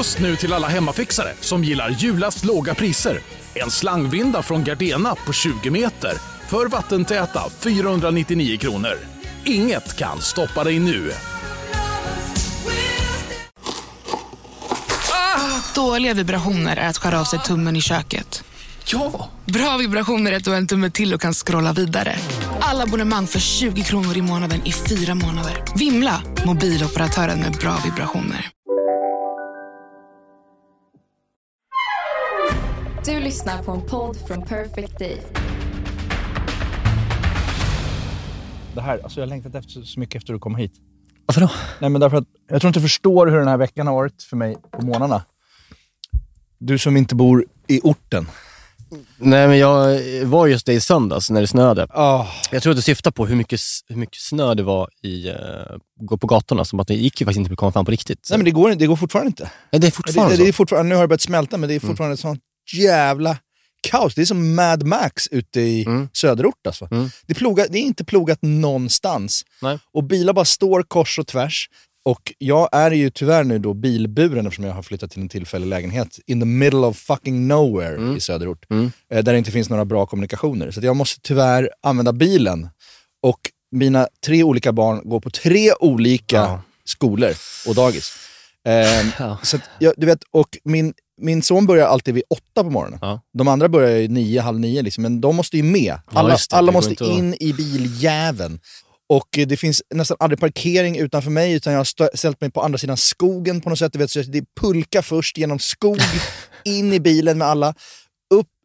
Just nu till alla hemmafixare som gillar julast låga priser. En slangvinda från Gardena på 20 meter för vattentäta 499 kronor. Inget kan stoppa dig nu. Dåliga vibrationer är att skära av sig tummen i köket. Ja! Bra vibrationer är att du har en tumme till och kan scrolla vidare. Alla abonnemang för 20 kronor i månaden i fyra månader. Vimla! Mobiloperatören med bra vibrationer. Du lyssnar på en podd från Perfect Day. Det här, alltså jag har längtat efter, så mycket efter att komma hit. Varför då? Nej, men därför att jag tror inte du förstår hur den här veckan har varit för mig på morgnarna. Du som inte bor i orten. Nej, men jag var just det i söndags när det snöade. Oh. Jag tror att du syftar på hur mycket, hur mycket snö det var i, uh, gå på gatorna. Som att det gick ju faktiskt inte att komma fram på riktigt. Nej, men det går, det går fortfarande inte. Nej, det är fortfarande det, det är så. fortfarande, nu har det börjat smälta, men det är fortfarande ett sånt jävla kaos. Det är som Mad Max ute i Mm. söderort. Alltså. Mm. Det, är ploga, det är inte plogat någonstans. Nej. Och bilar bara står kors och tvärs. Och jag är ju tyvärr nu då bilburen eftersom jag har flyttat till en tillfällig lägenhet in the middle of fucking nowhere i söderort. Mm. Eh, där det inte finns några bra kommunikationer. Så jag måste tyvärr använda bilen. Och mina tre olika barn går på tre olika Ja. skolor och dagis. Ehm, Ja. så jag, du vet, och min, min son börjar alltid vid åtta på morgonen. Ja. De andra börjar ju nio, halv nio, liksom, men de måste ju med. Alla, just det, alla det måste inte in i biljäveln. Och eh, det finns nästan aldrig parkering utanför mig, utan jag har ställt mig på andra sidan skogen på något sätt. Du vet, så det är pulka först genom skog, in i bilen med alla,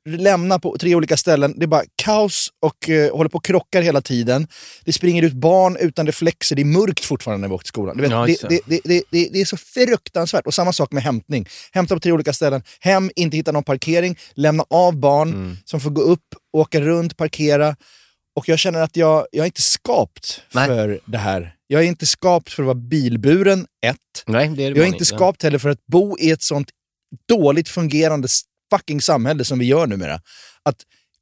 upp, lämna på tre olika ställen. Det är bara kaos och eh, håller på och krockar hela tiden. Det springer ut barn utan reflexer, det är mörkt fortfarande när vi åker till skolan. Vet, Ja, det, det. det, det, är så fruktansvärt. Och samma sak med hämtning. Hämta på tre olika ställen, hem, inte hitta någon parkering, lämna av barn Mm. som får gå upp, åka runt, parkera. Och jag känner att jag, jag är inte skapt Nej. för det här. Jag är inte skapt för att vara bilburen, ett. Nej, det är det Jag är inte skapt heller för att bo i ett sånt dåligt fungerande fucking samhälle som vi gör numera. Att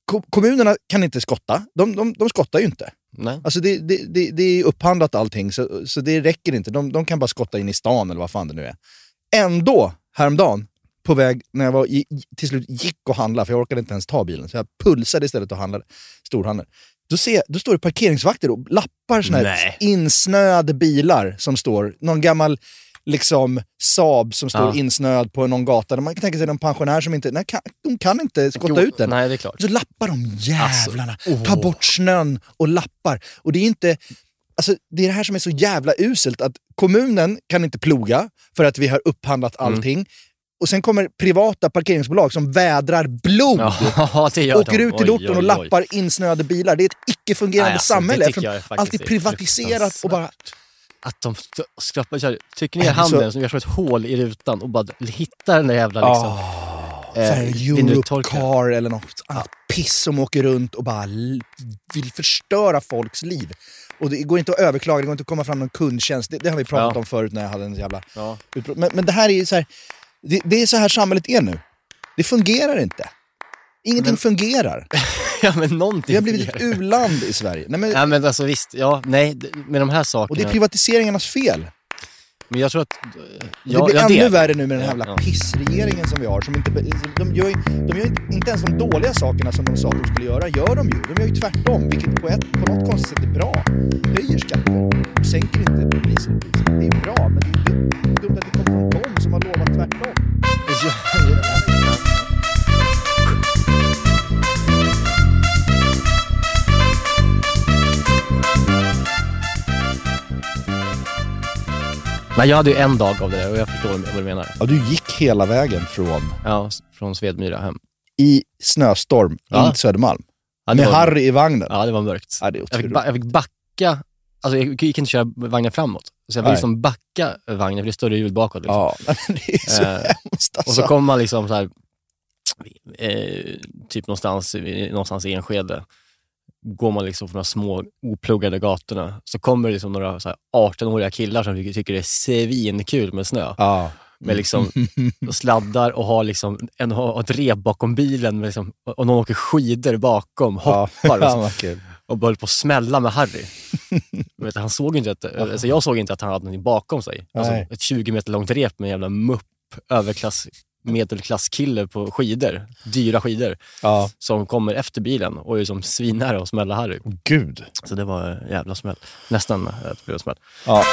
ko- kommunerna kan inte skotta. De, de, de skottar ju inte. Nej. Alltså det, det, det, det är upphandlat allting, så, så det räcker inte. De, de kan bara skotta in i stan eller vad fan det nu är. Ändå, häromdagen, på väg när jag var till slut gick och handlade, för jag orkade inte ens ta bilen, så jag pulsade istället och handlade storhandel. Då, ser, då står det parkeringsvakter och lappar såna här insnöade bilar som står, någon gammal liksom Saab som står Ja. insnöad på någon gata. Man kan tänka sig någon pensionär som inte, nej, kan, de kan inte skotta Jo, ut den. Nej, det är klart. Så lappar de jävlarna, Alltså, tar åh. bort snön och lappar. Och det är inte... Alltså, det är det här som är så jävla uselt, att kommunen kan inte ploga för att vi har upphandlat Mm. allting. Och sen kommer privata parkeringsbolag som vädrar blod, Ja, det åker de. ut till orten och lappar insnöade bilar. Det är ett icke-fungerande alltså, samhälle. allt är privatiserat och bara... Att de sk- skrapar, kör, trycker ner men så- handen som gör som ett hål i rutan och bara hittar den där jävla liksom, Ah, eh, så här. Europcar eller något annat piss som åker runt och bara vill förstöra folks liv. Och det går inte att överklaga, det går inte att komma fram någon kundtjänst. Det, det har vi pratat Ja. om förut när jag hade en jävla Ja. Men, men det här är ju så här, det, det är så här samhället är nu. Det fungerar inte. Ingenting Men- fungerar. ja, men någonting Vi har blivit ett u-land i Sverige. Nej, men, Ja, men alltså visst. Ja, nej, med de här sakerna. och det är privatiseringarnas fel. men jag tror att... Och Ja, det blir ja, ännu är det. värre nu med den här jävla ja. pissregeringen som vi har. Som inte, de gör, ju- de gör inte, ens de dåliga sakerna som de sa att de skulle göra, gör de ju. De gör ju tvärtom, vilket på, ett, på något konstigt sätt är bra. Höjer skatter, sänker inte priser. Det är bra, men det är dumt att det kommer från dem som har lovat tvärtom. Nej, jag hade ju en dag av det där och jag förstår vad du menar. Ja, du gick hela vägen från Ja, från Svedmyra hem. i snöstorm Ja. in till Södermalm. Ja, med var- Harry i vagnen. Ja, det var mörkt. Ja, det Jag fick, jag fick backa, alltså jag gick inte köra vagnen framåt. Så jag fick Nej. liksom backa vagnen, för det är större hjul bakåt. Liksom. Ja, det är så Eh, hemskt alltså. Och så kommer man liksom så här, eh, typ någonstans, någonstans i Enskede, går man liksom på de här små opluggade gatorna, så kommer det liksom några så här 18-åriga killar som tycker det är svinkul med snö. Ja. Med liksom sladdar och har liksom en, har ett rep bakom bilen med liksom, och någon åker skidor bakom, hoppar Ja, och, så, och höll på att smälla med Harry. Vet, han såg inte att, alltså jag såg inte att han hade någonting bakom sig. Alltså ett 20 meter långt rep med en jävla mupp överklass, medelklasskille på skidor, dyra skidor, Ja. som kommer efter bilen och är som svinnära och smälla Harry. Gud. Så det var en jävla smäll. Nästan det blev en smäll. Ja.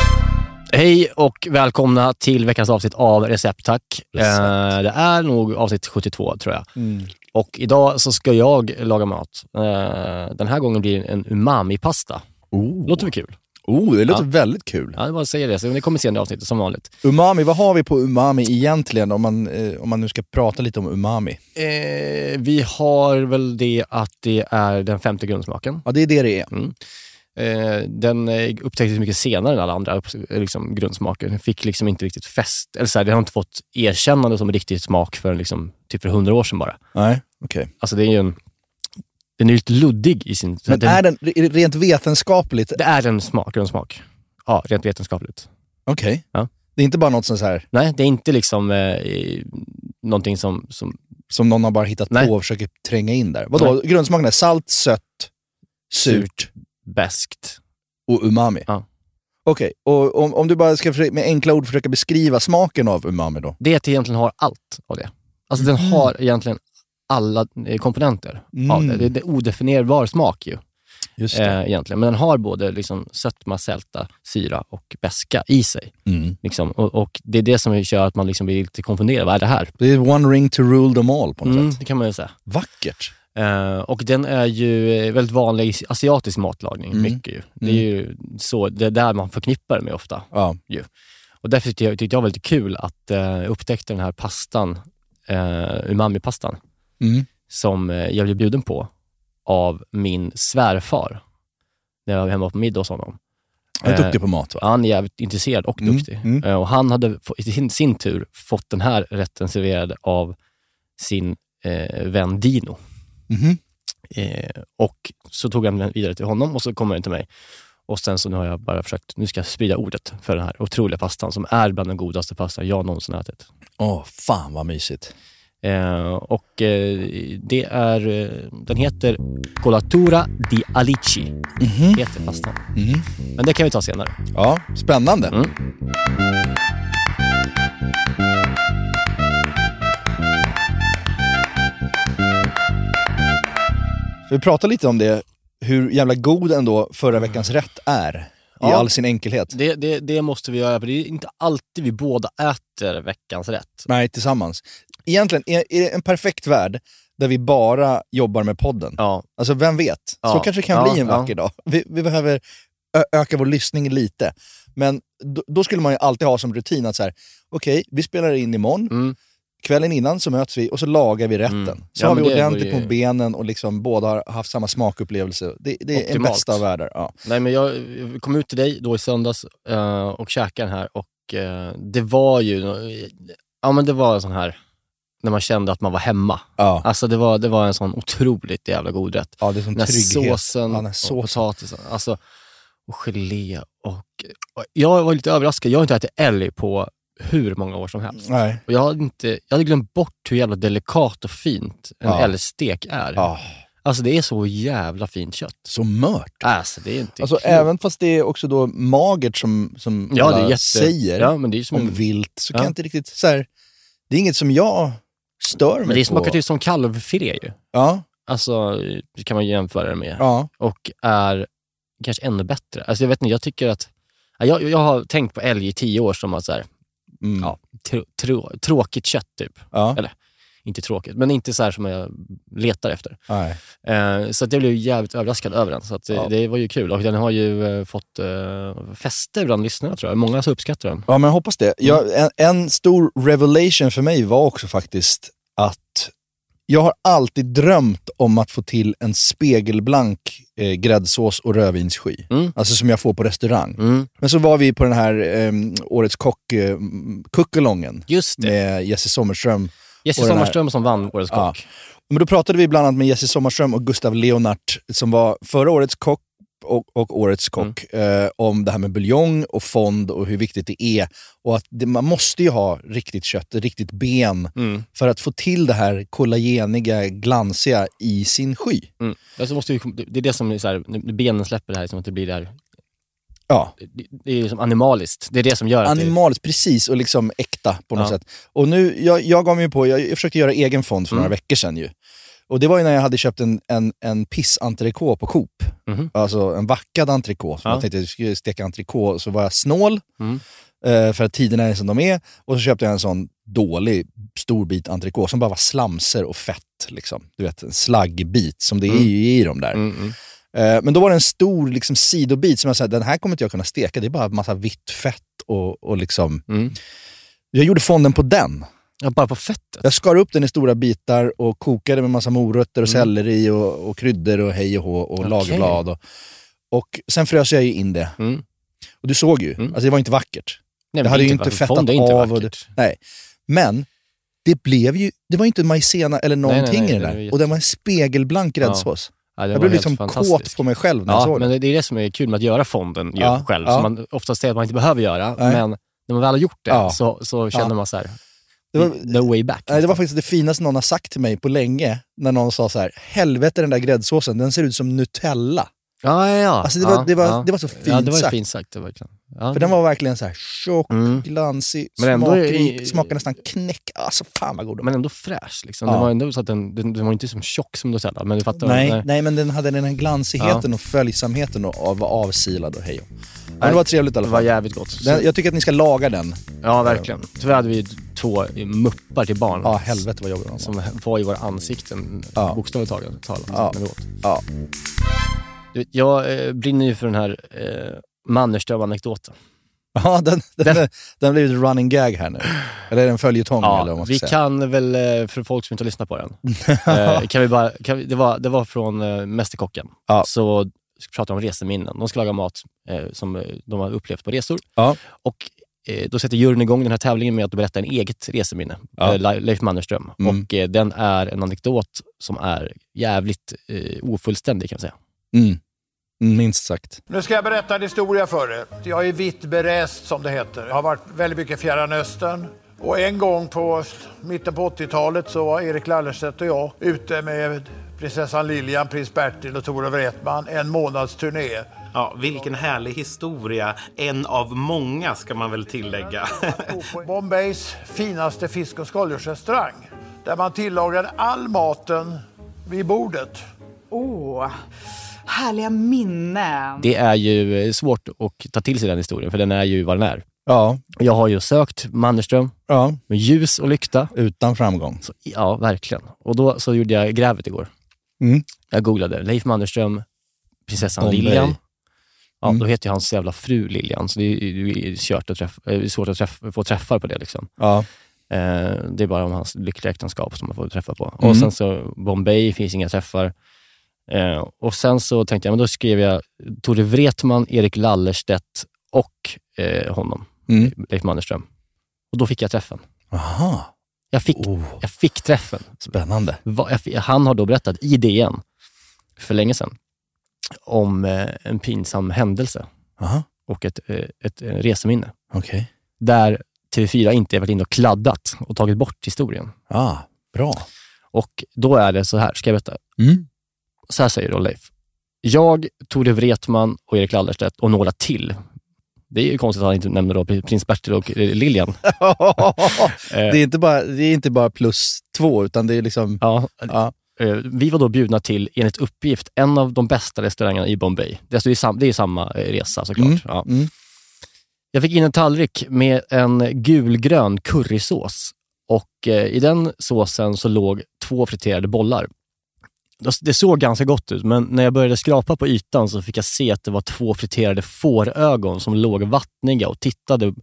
Hej och välkomna till veckans avsnitt av Recept Tack. Recept. Eh, det är nog avsnitt 72 tror jag. Mm. Och idag så ska jag laga mat. Eh, den här gången blir det en umami-pasta. Oh. Låter väl kul? Oh, det låter Ja. väldigt kul. Ja, det bara säga det. Så det kommer senare i avsnittet som vanligt. Umami, vad har vi på umami egentligen om man, eh, om man nu ska prata lite om umami? Eh, vi har väl det att det är den femte grundsmaken. Ja, det är det det är. Eh, den eh, upptäcktes mycket senare än alla andra upp, liksom, grundsmaker. Den fick liksom inte riktigt fäst, eller så här, den har inte fått erkännande som riktig smak för liksom, typ för hundra år sedan bara. Nej, okej. Alltså det är ju en, den är lite luddig i sin... Men den, är den rent vetenskapligt, Det är en smak, grundsmak. Ja, rent vetenskapligt. okej? Ja. Det är inte bara något sånt här Nej, det är inte liksom eh, någonting som, som... som någon har bara hittat Nej. på och försöker tränga in där. Vadå, grundsmaken är salt, sött, surt Bäst. och umami? Ja. Okej, och om, om du bara ska med enkla ord försöka beskriva smaken av umami då? Det är att det egentligen har allt av det. Alltså den har egentligen alla eh, komponenter av det. Det är det är odefinierbar smak ju. Just eh, egentligen. Men den har både liksom sötma, sälta, syra och beska i sig. Mm. Liksom. Och, och Det är det som gör att man liksom blir lite konfunderad. Vad är det här? Det är one ring to rule them all på något Mm, sätt. det kan man ju säga. Vackert. Eh, och den är ju eh, väldigt vanlig i asiatisk matlagning. Mm. Mycket ju. Det är ju så, det är där man förknippar det med ofta. Ja. Och därför tyckte jag, tyckte jag var lite kul att uh, upptäckte den här pastan, uh, umami-pastan, Mm. som eh, jag blev bjuden på av min svärfar när jag var hemma på middag hos honom. Han är Eh, duktig på mat va? Han är jävligt intresserad och Mm, duktig. mm. Eh, Och han hade i sin, sin tur fått den här rätten serverad av sin eh, vän Dino. Mhm. Eh, och så tog han den vidare till honom och så kommer den till mig. Och sen så nu har jag bara försökt, nu ska jag sprida ordet för den här otroliga pastan som är bland den godaste pastan jag någonsin ätit. Åh, fan vad mysigt. Eh, och eh, det är, eh, den heter Colatura di Alici, Mhm. heter pastan. Mhm. Men det kan vi ta senare. Ja, spännande. Mm. Vi pratar lite om det, hur jävla god ändå förra veckans rätt är. I Ja. all sin enkelhet. Det, det, det måste vi göra, för det är inte alltid vi båda äter veckans rätt. Nej, tillsammans. Egentligen, det en perfekt värld där vi bara jobbar med podden? Ja, Alltså vem vet? Så Ja. kanske det kan Ja, bli en vacker dag. Vi, vi behöver öka vår lyssning lite. Men då, då skulle man ju alltid ha som rutin att så här, okej, vi spelar in imorgon. Mm. Kvällen innan så möts vi och så lagar vi rätten. Mm. Så har vi ordentligt på benen och liksom båda har haft samma smakupplevelse. Det, det är en Optimalt. bästa av världar. Ja. Nej, men jag kom ut till dig då i söndags eh, och käkade den här och eh, det var ju, ja men det var en sån här, när man kände att man var hemma. Ja. Alltså det var, det var en sån otroligt jävla god rätt. ja, det är som Den här trygghet. såsen Ja, här och såsen. potatisen, alltså, och gelé och, och... Jag var lite överraskad, jag har inte ätit älg på hur många år som helst. Nej. Och jag, hade inte, jag hade glömt bort hur jävla delikat och fint en Ja. älgstek är. Ja, Alltså det är så jävla fint kött. så mört. Alltså det är inte Alltså, klokt. även fast det är också då magert som, som Ja, alla jätte... säger Ja, men det är som om en... vilt, så kan jag inte riktigt... Så här, det är inget som jag stör mig Men det på. smakar typ som kalvfilé ju. Ja, Alltså, det kan man jämföra det med. ja. Och är kanske ännu bättre. Alltså jag vet inte, jag tycker att... ja, Jag, jag har tänkt på älg i tio år som att så här, Mm. ja, tr, trå, tråkigt kött typ. ja. Eller, inte tråkigt, men inte så här som jag letar efter. Eh, så att jag blev jävligt överraskad över den. Så eh, Ja. det var ju kul. Och den har ju eh, fått eh, fäste bland lyssnarna tror jag. Många som uppskattar den. Ja, men jag hoppas det. Jag, Mm. en, en stor revelation för mig var också faktiskt att jag har alltid drömt om att få till en spegelblank eh, gräddsås och rödvinssky. Mm. Alltså som jag får på restaurang. Mm. Men så var vi på den här eh, Årets kock, eh, det. med Jesse Sommerström. Jesse här- Sommarström som vann Årets Ja. kock. Men då pratade vi bland annat med Jesse Sommarström och Gustav Leonart som var förra årets kock och, och årets kock Mm. eh, om det här med buljong och fond och hur viktigt det är. Och att det, man måste ju ha riktigt kött, riktigt ben Mm. för att få till det här kollageniga, glansiga i sin sky. Mm. Alltså måste ju, det är det som är så här, benen släpper det här, som att det blir det här Ja, Det, det är ju som animaliskt. Det är det som gör att animaliskt, precis, och liksom äkta på något Ja. sätt. Och nu, jag, jag gav mig på, jag, jag försökte göra egen fond för några Mm. veckor sedan ju. Och det var ju när jag hade köpt en, en, en piss-entrecote på Coop. Mhm. Alltså en vackad entrecote. Ja. Jag tänkte jag skulle steka entrecote, så var jag snål. Mm. eh, för att tiderna är som de är. Och så köpte jag en sån dålig stor bit entrecote som bara var slamser och fett. Liksom. Du vet, en slaggbit som det är Mm. ju i de där. Eh, Men då var det en stor liksom, sidobit som jag sa, den här kommer inte jag kunna steka. Det är bara en massa vitt fett och, och liksom... Mm. Jag gjorde fonden på den. Ja, bara på fettet? Jag skar upp den i stora bitar och kokade med massa morötter och Mm. selleri och, och kryddor och hej och hå och Okej. lagerblad. Och, och sen frös jag ju in det. Mm. Och du såg ju, Mm. alltså det var inte vackert. Nej, Det hade ju inte inte va- fettat fond är inte av och vackert. Nej. Men det blev ju, det var inte majsena eller någonting nej, i det den var där. Och den var en spegelblank gräddsås. Ja, det jag blev liksom kåt på mig själv när jag Ja, såg men den. det är det som är kul med att göra fonden Ja, själv, ja. som man ofta säger att man inte behöver göra. Nej. Men när man väl har gjort det Ja. så, så känner Ja. man så här, Det var- no way back. Nej, det var faktiskt det finaste någon har sagt till mig på länge. När någon sa så här, helvete den där gräddsåsen, den ser ut som Nutella. Ja, ja, ja. Alltså det var- ja, det var- ja. det var så fint Ja, det var sagt. fint sagt. Det verkligen. Ja. För den var verkligen så här tjock, Mm. glansig, smakrik, smakade nästan knäck. Alltså fan vad god den var. Men ändå fräsch. Liksom. Ja. Det var ändå så att den, den, den var inte som tjock som Nutella, men du fattar? Nej, nej, men den hade den här glansigheten och följsamheten och och var avsilad och hej. Men det var trevligt i alla Det var fall. jävligt gott. Den, jag tycker att ni ska laga den. ja, verkligen. Tyvärr hade vi två muppar till barn. Ja, helvete vad jobbig den var. Som var i våra ansikten, Ja. bokstavligt talat, när vi åt. Ja. Vet, jag eh, brinner ju för den här eh, Mannerström-anekdoten. Ja, den, den, den, den har running gag här nu. Eller är det en följetong eller vad Ja, man ska vi säga. kan väl, eh, för folk som inte har lyssnat på den, eh, kan vi bara, kan vi, det, var, det var från eh, Mästerkocken. Ja. Så ska prata om reseminnen. De ska laga mat eh, som eh, de har upplevt på resor. Ja. Och eh, då sätter juryn igång den här tävlingen med att berätta en eget reseminne. Ja. Eh, Le- Leif Mannerström. Mm. Och den är en anekdot som är jävligt ofullständig kan man säga. Mm. Mm, Minst sagt. Nu ska jag berätta en historia för er. Jag är vitt berest som det heter. Jag har varit väldigt mycket i Fjärran Östern. Och en gång på mitten på 80-talet så var Erik Lallerstedt och jag ute med prinsessan Lilian, prins Bertil och Tore Wretman en månads turné. Ja, vilken härlig historia. En av många ska man väl tillägga. på Bombays finaste fisk och skaldjursrestaurang. Där man tillagade all maten vid bordet. Åh, härliga minnen. Det är ju eh, svårt att ta till sig den historien, för den är ju vad den är. Ja, Jag har ju sökt Mannerström ja. med ljus och lykta. Utan framgång. Så, ja, verkligen. Och då så gjorde jag grävet igår. Mm. Jag googlade Leif Mannerström, prinsessan Bombay. Lilian. Ja, Mm. Då heter ju hans jävla fru Lilian, så det är, det är, kört att träffa, eh, svårt att träffa, få träffar på det. Liksom. Ja. Eh, det är bara om hans lyckliga äktenskap som man får träffa på. Mm. Och sen så Bombay, finns inga träffar. Eh, och sen så tänkte jag, men då skrev jag Tore Wretman, Erik Lallerstedt och eh, honom, Mm. Leif Mannerström. Och då fick jag träffen. Aha. Jag fick, Oh, jag fick träffen. spännande. Va- jag Han har då berättat i DN för länge sedan om eh, en pinsam händelse Aha. och ett, eh, ett, eh, reseminne Okej. där TV4 inte varit inne och kladdat och tagit bort historien. Ah, bra. Och då är det så här, ska jag berätta? Mm. Så här säger då Leif. Jag, Tore Wretman och Erik Lallerstedt och några till. Det är ju konstigt att han inte nämner då prins Bertil och eh, Lilian. det, är inte bara, det är inte bara plus två, utan det är liksom... Ja, Ja. Eh, Vi var då bjudna till, enligt uppgift, en av de bästa restaurangerna i Bombay. Det är, alltså, det är, sam, det är samma eh, resa såklart. Mm, Ja. mm. Jag fick in en tallrik med en gulgrön currysås och eh, i den såsen så låg två friterade bollar. Det- Det såg ganska gott ut, men när jag började skrapa på ytan så fick jag se att det var två friterade fårögon som låg vattniga och tittade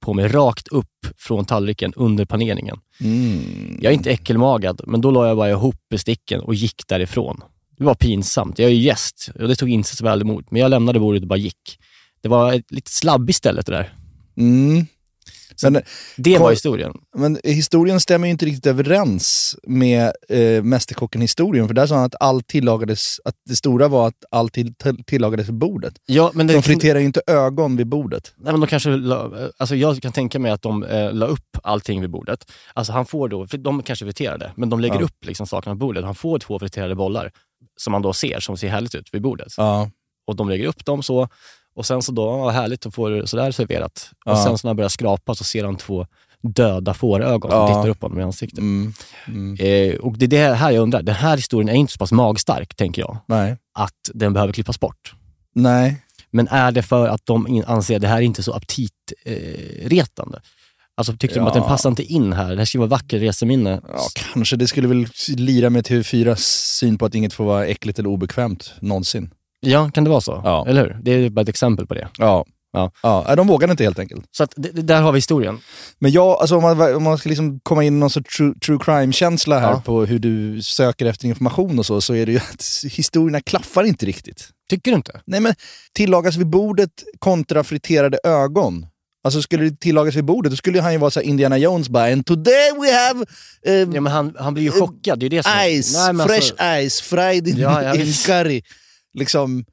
på mig rakt upp från tallriken under paneringen. Mm. Jag är inte äckelmagad, men då la jag bara ihop besticken och gick därifrån. Det var pinsamt. Jag är ju gäst och det tog inte så väl emot, men jag lämnade bordet och bara gick. Det var ett lite slabbigt stället det där. Mm. Men, Det var historien. men historien stämmer ju inte riktigt överens med eh, Mästerkocken-historien, för där sa han att allt tillagades, att det stora var att allt till, till, tillagades vid bordet. Ja, men det, De friterar ju inte ögon vid bordet. nej, men de kanske la, alltså jag kan tänka mig att de eh, la upp allting vid bordet. Alltså han får då, för de kanske friterade, men de lägger Ja. upp liksom sakerna på bordet. Han får två friterade bollar som man då ser, som ser härligt ut vid bordet. Ja. Och de lägger upp dem så. Och sen så då, vad härligt att få det sådär serverat. Och Ja. sen så när han börjar skrapa så ser han två döda fårögon som Ja. tittar upp honom i ansiktet. Mm. Mm. Eh, och det är det här jag undrar. Den här historien är inte så pass magstark, tänker jag, Nej. att den behöver klippas bort. Nej. Men är det för att de anser att det här är inte så aptitretande? Eh, alltså tycker de att den Ja. passar inte in här? Det här ska vara vacker reseminne. Ja, kanske. Det skulle väl lira med TV4 syn på att inget får vara äckligt eller obekvämt någonsin. Ja, kan det vara så? Ja. Eller hur? Det är bara ett exempel på det. Ja. Ja. ja. De vågade inte helt enkelt. Så att, där har vi historien. Men jag, alltså om man, om man ska liksom komma in i någon sorts true, true crime-känsla här Ja. på hur du söker efter information och så, så är det ju att historierna klaffar inte riktigt. Tycker du inte? Nej men, tillagas vid bordet kontra friterade ögon. Alltså skulle det tillagas vid bordet, då skulle han ju vara så här Indiana Jones bara “And today we have eh, Ja, men han, han blir ju chockad. Det är det som ice, Nej, fresh alltså- ice, fried in, Ja, in curry”. Liksom,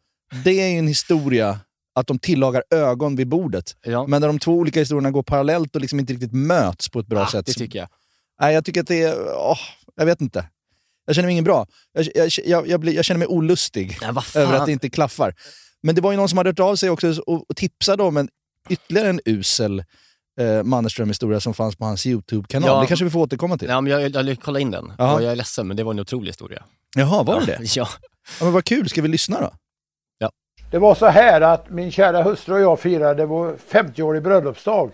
det är en historia att de tillagar ögon vid bordet. Ja. Men när de två olika historierna går parallellt och liksom inte riktigt möts på ett bra Ja, sätt. det tycker jag. Nej, jag tycker att det är... åh, jag vet inte. Jag känner mig ingen bra. Jag, jag, jag, jag, blir, känner mig olustig fan. över att det inte klaffar. Men det var ju någon som hade hört av sig också och, och tipsade om en, ytterligare en usel eh, Mannerström-historia som fanns på hans YouTube-kanal. Ja. Det kanske vi får återkomma till. Ja, men jag, jag, jag kolla in den. Och jag är ledsen, men det var en otrolig historia. Jaha, var det det? Ja. Ja, men vad kul, ska vi lyssna då? Det var så här att min kära hustru och jag firade vår 50-årig bröllopsdag.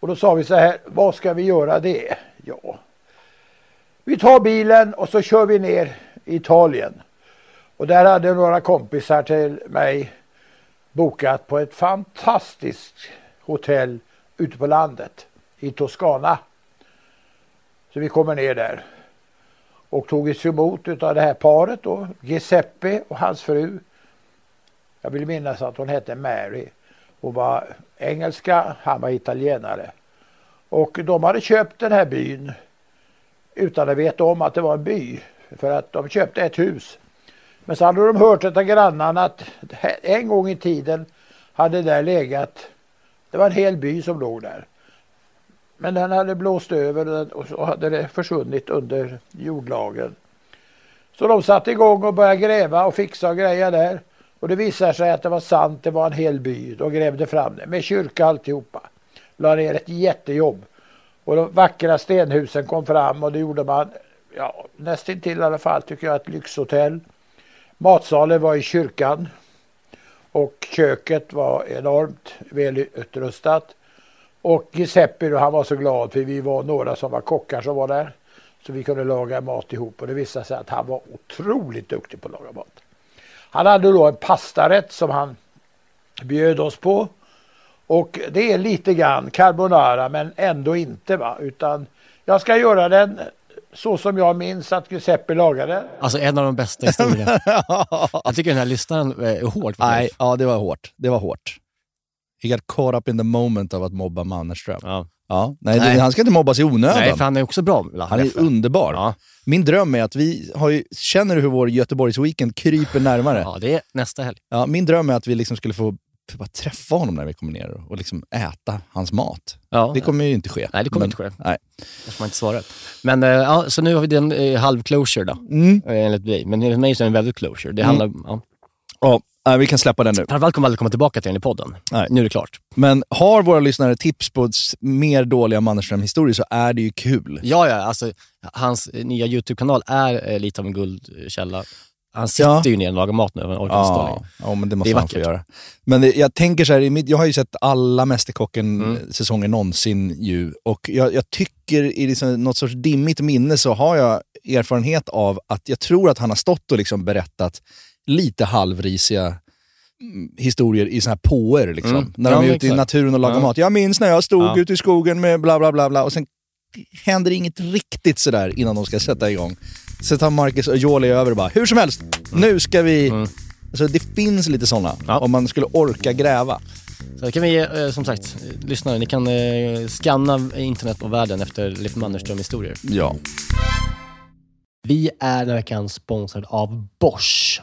Och då sa vi så här, vad ska vi göra det? Ja, vi tar bilen och så kör vi ner i Italien. Och där hade några kompisar till mig bokat på ett fantastiskt hotell ute på landet i Toscana. Så vi kommer ner där och tog emot av det här paret då, Giuseppe och hans fru. Jag vill minnas att hon hette Mary. Hon var engelska, han var italienare. Och de hade köpt den här byn utan att veta om att det var en by. För att de köpte ett hus. Men så hade de hört av grannarna att en gång i tiden hade där legat, det var en hel by som låg där. Men den hade blåst över och så hade det försvunnit under jordlagen. Så de satte igång och började gräva och fixa och greja där. Och det visade sig att det var sant, det var en hel by. De grävde fram det med kyrka alltihopa. La ner ett jättejobb. Och de vackra stenhusen kom fram och det gjorde man ja, nästintill i alla fall tycker jag ett lyxhotell. Matsalen var i kyrkan. Och köket var enormt väl utrustat. Och Giuseppe då, han var så glad för vi var några som var kockar som var där. Så vi kunde laga mat ihop och det visade sig att han var otroligt duktig på att laga mat. Han hade då en pastarätt som han bjöd oss på. Och det är lite grann carbonara men ändå inte va. Utan jag ska göra den så som jag minns att Giuseppe lagade. Alltså en av de bästa historierna. jag tycker den här lyssnaren är hård. Nej, ja det var hårt. Det var hårt. He got caught up in the moment av att mobba Mannerström. Ja. Ja, nej, Nej. Han ska inte mobbas i onödan. Nej, för han är också bra. Han är underbar. Ja. Min dröm är att vi har ju, känner du hur vår Göteborgsweekend kryper närmare? ja, det är nästa helg. Ja, min dröm är att vi liksom skulle få bara träffa honom när vi kommer ner och liksom äta hans mat. Ja, Det kommer ju inte ske. Nej, det kommer Men- inte ske. Nej. Kanske man inte svarat. Men eh, ja, så nu har vi den eh, halv closure då, Mm. eh, enligt dig. Men enligt mig så är det en väldigt closure. Det handlar ja. Ja, nej, vi kan släppa den nu. Framförallt kommer vi aldrig komma tillbaka till den i podden. Nej. Nu är det klart. Men har våra lyssnare tips på mer dåliga Mannerström-historier så är det ju kul. Ja, ja, alltså hans nya YouTube-kanal är eh, lite av en guldkälla. Han sitter Ja. ju ner och lagar mat nu, Ja, ja, men det måste Det han få göra. Men det, jag tänker så här, jag har ju sett alla Mm. Mästerkocken-säsonger någonsin ju. Och jag, jag tycker i liksom något sorts dimmigt minne så har jag erfarenhet av att jag tror att han har stått och liksom berättat lite halvrisiga mm, historier i såna här påer. Liksom. Mm. När Ja, de är ute i naturen och lagar Ja. mat. Jag minns när jag stod Ja. ute i skogen med bla bla bla bla och sen händer inget riktigt sådär innan de ska sätta igång. Så tar Marcus och Jolie över och bara, hur som helst, nu ska vi... Mm. Alltså det finns lite sådana, Ja. om man skulle orka gräva. Så kan vi ge, eh, som sagt, lyssnare, ni kan eh, scanna internet och världen efter Leif Mannerström-historier. Ja. Vi är den här veckan sponsrade av Bosch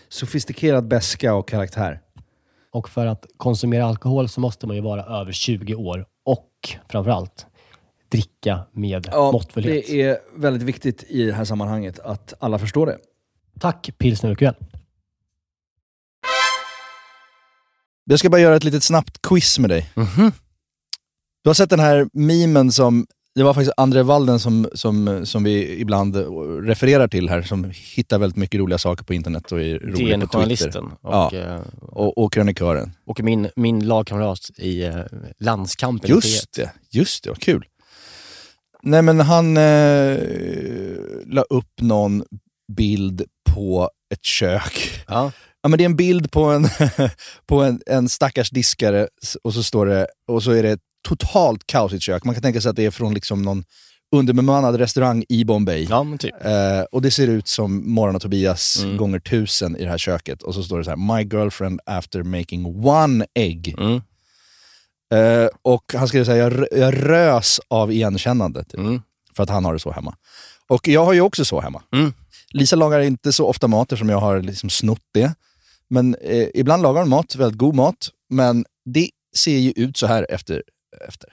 sofistikerad beska och karaktär. Och för att konsumera alkohol så måste man ju vara över 20 år och framförallt dricka med måttfullhet. det är väldigt viktigt i det här sammanhanget att alla förstår det. Tack pilsner urquell. Jag ska bara göra ett litet snabbt quiz med dig. Mhm. Du har sett den här memen som, det var faktiskt André Walden som, som, som vi ibland refererar till här, som hittar väldigt mycket roliga saker på internet och är rolig på Twitter. Och, Ja. eh, Och, och krönikören. och min, min lagkamrat i eh, landskampen i P1. Just det, just det, vad kul. Nej men han eh, la upp någon bild på ett kök. Ja. Ja, men det är en bild på en, på en, en stackars diskare och så, står det, och så är det totalt kaosigt kök. Man kan tänka sig att det är från liksom någon underbemannad restaurang i Bombay. ja, typ. Eh, och det ser ut som Morgon och Tobias Mm. gånger tusen i det här köket. Och så står det så här, My girlfriend after making one egg. Mm. Eh, och han skrev så här, jag, jag rös av igenkännande. Typ, Mm. För att han har det så hemma. Och jag har ju också så hemma. Mm. Lisa lagar inte så ofta mat eftersom jag har liksom snott det. Men eh, ibland lagar hon mat, väldigt god mat. Men det ser ju ut så här efter. Efter.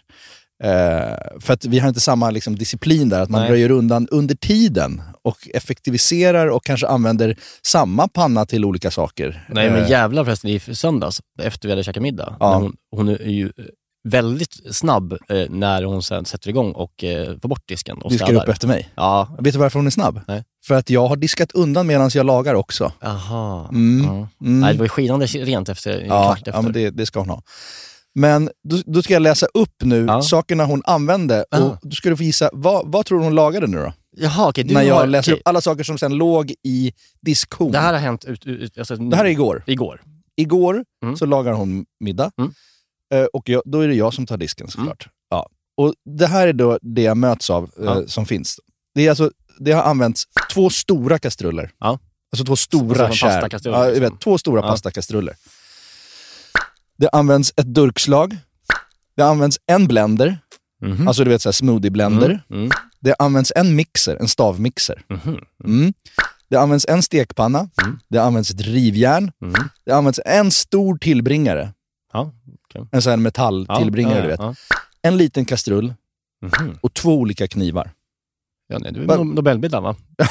Eh, för att vi har inte samma liksom, disciplin där, att man Nej. röjer undan under tiden och effektiviserar och kanske använder samma panna till olika saker. Nej men Eh, jävlar förresten, i söndags efter vi hade käkat middag. Ja. Hon, hon är ju väldigt snabb eh, när hon sen sätter igång och eh, får bort disken och diskar städar. upp efter mig. Ja, Vet du varför hon är snabb? Nej. För att jag har diskat undan medan jag lagar också. aha. Mm. Ja. Mm. Nej, det var ju skinande rent efter Ja, efter. ja men det, det ska hon ha. Men då, då ska jag läsa upp nu Ja. sakerna hon använde Ja. och då ska du få gissa, vad, vad tror du hon lagade nu då? Jaha, okej. du När jag har, läser okej. upp alla saker som sen låg i diskhon. Det här har hänt ut, ut, alltså, Det här är igår. igår. Igår Mm. så lagar hon middag Mm. Eh, och jag, då är det jag som tar disken såklart. Ja. Och det här är då det jag möts av eh, Ja. som finns. Det, är alltså, det har använts två stora kastruller. Ja. Alltså två stora Alltså kärl. Ja, liksom. två stora Ja. pastakastruller. Det används ett durkslag. Det används en blender, Mhm. alltså du vet så smoothie-blender. Mm. Mm. Det används en mixer, en stavmixer. Mhm. Mm. Det används en stekpanna. Mm. Det används ett rivjärn. Mm. Det används en stor tillbringare. Ja, okej. En sån här metalltillbringare, ja, du vet. Ja. En liten kastrull Mhm. och två olika knivar. Ja, nej, det är Nobelmiddagen va?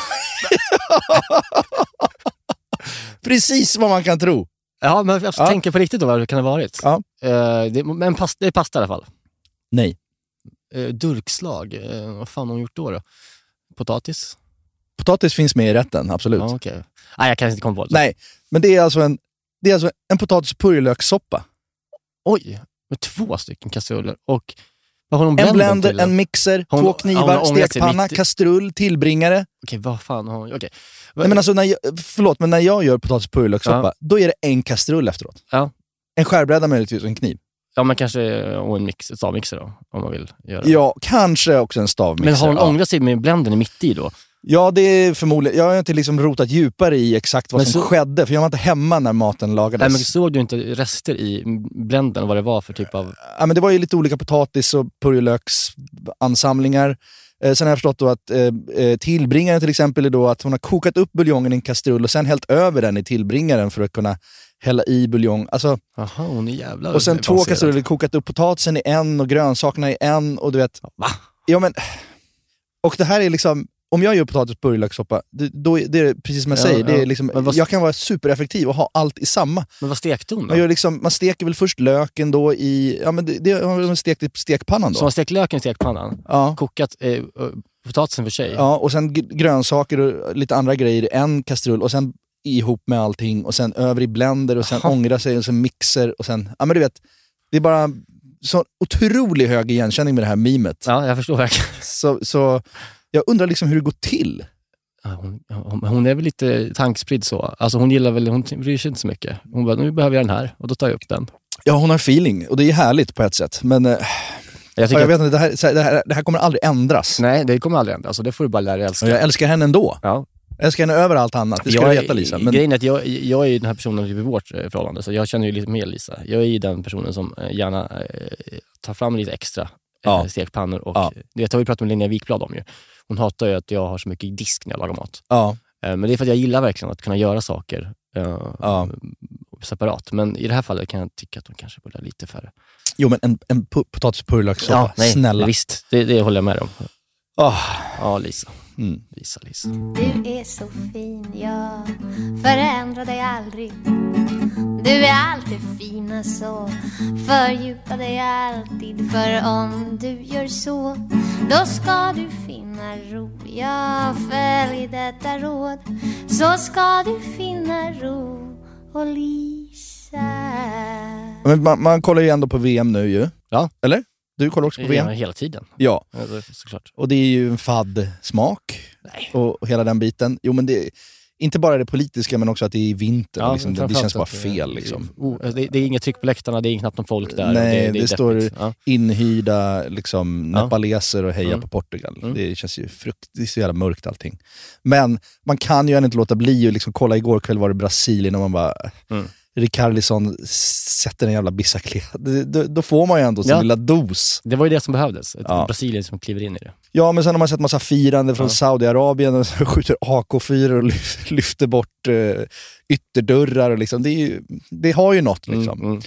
Precis vad man kan tro! Ja, men jag Ja. tänker på riktigt då vad det kan ha varit. Ja. Eh, det, men pasta, det är pasta i alla fall. Nej. Eh, durkslag, eh, vad fan har hon gjort då? då? Potatis? Potatis finns med i rätten, absolut. Ja, okej. Nej, jag kan inte komma på det. Nej, men det är alltså en, det är alltså en potatis purjolökssoppa. Oj, med två stycken kastruller. Och En blender till en mixer, Hon- två knivar, stekpanna, mitt i- kastrull, tillbringare. Okej, vad fan har hon... Okej. Nej, men alltså när jag, förlåt, men när jag gör potatis purjolökssoppa, Ja. då är det en kastrull efteråt. Ja. En skärbräda möjligtvis och en kniv. Ja, men kanske och en mix, stavmixer då, om man vill göra det. Ja, kanske också en stavmixer. Men har hon ja. ångrat sig med blendern mitt i då? Ja, det är förmodligen. Jag har inte liksom rotat djupare i exakt vad Men som så- skedde, för jag var inte hemma när maten lagades. Nej, men såg du inte rester i blendern, vad det var för typ av... ja, men det var ju lite olika potatis och purjolöksansamlingar. Eh, sen har jag förstått då att eh, eh, tillbringaren till exempel är då att hon har kokat upp buljongen i en kastrull och sen hällt över den i tillbringaren för att kunna hälla i buljong. Alltså, Jaha, hon är jävla och sen två kastruller, kokat upp potatisen i en och grönsakerna i en och du vet... Va? Ja, men, och det här är liksom, om jag gör potatis och purjolökssoppa, det, då är det precis som jag Ja, säger, det ja. är liksom, vad- jag kan vara supereffektiv och ha allt i samma. Men vad stekte hon då? Man, gör liksom, man steker väl först löken då i, ja men det, det har man stekt i stekpannan Så då. man stekt löken i stekpannan, Ja. kokat eh, potatisen för sig. ja, och sen grönsaker och lite andra grejer i en kastrull och sen ihop med allting och sen över i blender och sen Aha. ångra sig och sen mixer och sen, ja men du vet, det är bara så otroligt hög igenkänning med det här memet. Ja, jag förstår verkligen. Så, så jag undrar liksom hur det går till. Hon, hon, hon är väl lite tankspridd så. Alltså hon gillar väl, hon bryr sig inte så mycket. Hon bara, nu behöver jag den här och då tar jag upp den. Ja, hon har feeling och det är härligt på ett sätt. Men eh, Jag jag att, vet inte, det här, det, här, det här kommer aldrig ändras. nej, det kommer aldrig hända. Alltså, det får du bara lära dig älska. Och jag älskar henne ändå. Ja. Jag älskar henne över allt annat, det ska jag du veta Lisa. Men, Grejen är att jag, jag är den här personen i vårt eh, förhållande, så jag känner ju lite mer Lisa. Jag är ju den personen som eh, gärna tar fram lite extra Ja. eh, stekpannor. Och, Ja. Det har vi pratat med Linnea Wikblad om ju. Hon hatar ju att jag har så mycket disk när jag lagar mat. Ja, Eh, Men det är för att jag gillar verkligen att kunna göra saker eh, ja. separat. Men i det här fallet kan jag tycka att de kanske borde ha lite färre. Jo men en, en pu- potatis och purjolökssoppa, nej, snälla. Visst, det, det håller jag med om. Ah, Ja, Lisa. Mm. Lisa, Lisa. Du är så fin, ja Förändra dig aldrig Du är alltid fina så Fördjupa dig alltid För om du gör så Då ska du finna ro Ja, följ detta råd Så ska du finna ro Och Lisa Men man, man kollar ju ändå på VM nu ju. Ja. Eller? Du kollar också på VM? hela tiden. Ja. Såklart. Och det är ju en fadd smak Nej. och, hela den biten. Jo men det inte bara det politiska men också att det är i vinter. Ja, liksom, det, det känns bara fel liksom. Oh, det, det är inget tryck på läktarna, det är knappt någon folk där. Nej, det, det, det, står. Ja. inhyrda liksom, Ja. nepaleser och heja Mm. på Portugal. Mm. Det känns ju frukt, det är så jävla mörkt allting. Men man kan ju ändå inte låta bli att liksom, kolla, igår kväll var det Brasilien och man bara, Mm. Rikarlison sätter en jävla bicicleta. Då, då får man ju ändå sin Ja. lilla dos. Det var ju det som behövdes, ett Ja. Brasilien som kliver in i det. Ja, men sen har man sett massa firande från Ja. Saudiarabien så skjuter AK4 och lyf- lyfter bort eh, ytterdörrar. Och liksom. det, ju, det har ju något. Liksom. Mm, mm.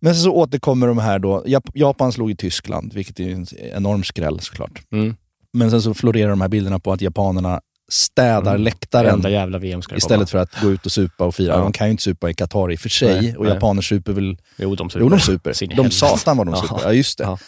Men sen så återkommer de här då. Jap- Japan slog i Tyskland, vilket är en enorm skräll såklart. Mm. Men sen så florerar de här bilderna på att japanerna städar Mm. läktaren istället för att gå ut och supa och fira. Ja. De kan ju inte supa i Qatar i och för sig. Nej, och nej. japaner super väl... Jo, de super. Jo, de super. De satan vad de Ja. super. Ja, just det. Ja.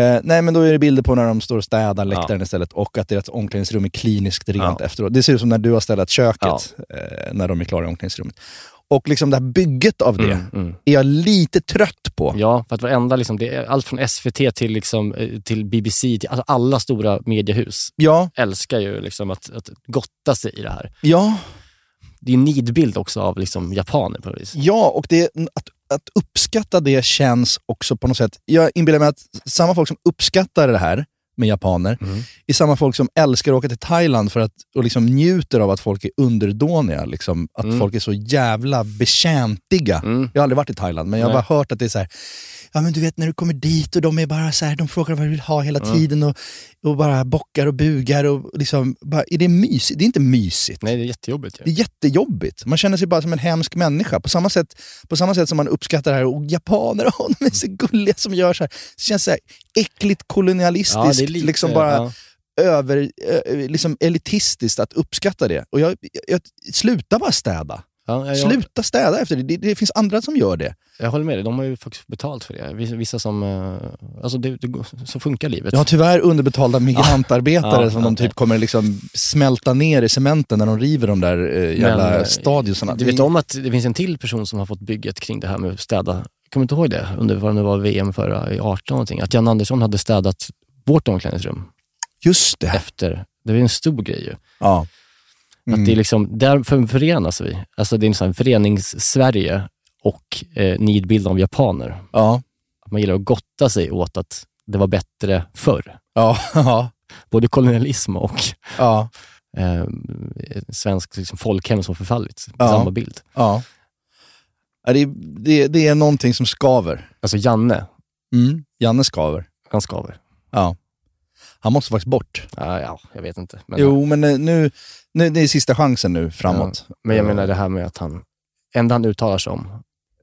Eh, nej, men då är det bilder på när de står och städar läktaren istället och att deras omklädningsrum är kliniskt rent Ja. efteråt. Det ser ut som när du har städat köket Ja. eh, när de är klara i omklädningsrummet. Och liksom det här bygget av det Mm, mm. är jag lite trött på. Ja, för att varenda, liksom, det är allt från SVT till, liksom, eh, till BBC, till, alltså alla stora mediehus Ja, älskar ju liksom att, att gotta sig i det här. ja, Det är en nidbild också av liksom, japaner på något vis. ja och det, att, att uppskatta det känns också på något sätt... Jag inbillar mig att samma folk som uppskattar det här med japaner Mm. är samma folk som älskar att åka till Thailand för att, och liksom njuter av att folk är underdåniga. Liksom, att Mm. folk är så jävla betjäntiga. Mm. Jag har aldrig varit i Thailand, men jag har bara hört att det är så här. Ja men du vet när du kommer dit och de är bara så här, de frågar vad du vill ha hela Mm. tiden och, och bara bockar och bugar och liksom, bara, är det mysigt? Det är inte mysigt. Nej, det är jättejobbigt. Det Ju. är jättejobbigt. Man känner sig bara som en hemsk människa. På samma sätt, på samma sätt som man uppskattar det här, och japaner, åh, de är så gulliga som gör så här. Det känns så här äckligt kolonialistiskt, Ja, det lite, liksom bara ja. över, liksom elitistiskt att uppskatta det. Och jag, jag, sluta bara städa. Ja, jag, Sluta städa efter det. det. Det finns andra som gör det. jag håller med dig, de har ju faktiskt betalt för det. Vissa, som... eh, Alltså det, det, så funkar livet. Har tyvärr underbetalda migrantarbetare Ja, som ja, de typ kommer liksom smälta ner i cementen när de river de där eh, jävla Men, eh. Du vet om att det finns en till person som har fått bygget kring det här med att städa. Kommer du inte ihåg det? Under vad det var VM förra i 18 någonting. Att Jan Andersson hade städat vårt omklädningsrum Just det. efter. Det var en stor grej ju. Ja. Mm. Att det är liksom, där för- förenas vi. Alltså det är här förenings-Sverige och eh, nidbild av japaner. Ja. Att man gillar att gotta sig åt att det var bättre förr. Ja. Ja. Både kolonialism och Ja. eh, svensk liksom, folkhem som förfallit. Ja. Samma bild. Ja. Ja, det, det, det är någonting som skaver. Alltså Janne, Mm. Janne skaver. han skaver. Ja. Han måste faktiskt bort. Ja, ja jag vet inte. Men, jo, men eh, nu, nu, det är sista chansen nu framåt. Ja, men jag menar det här med att han, enda han uttalar sig om,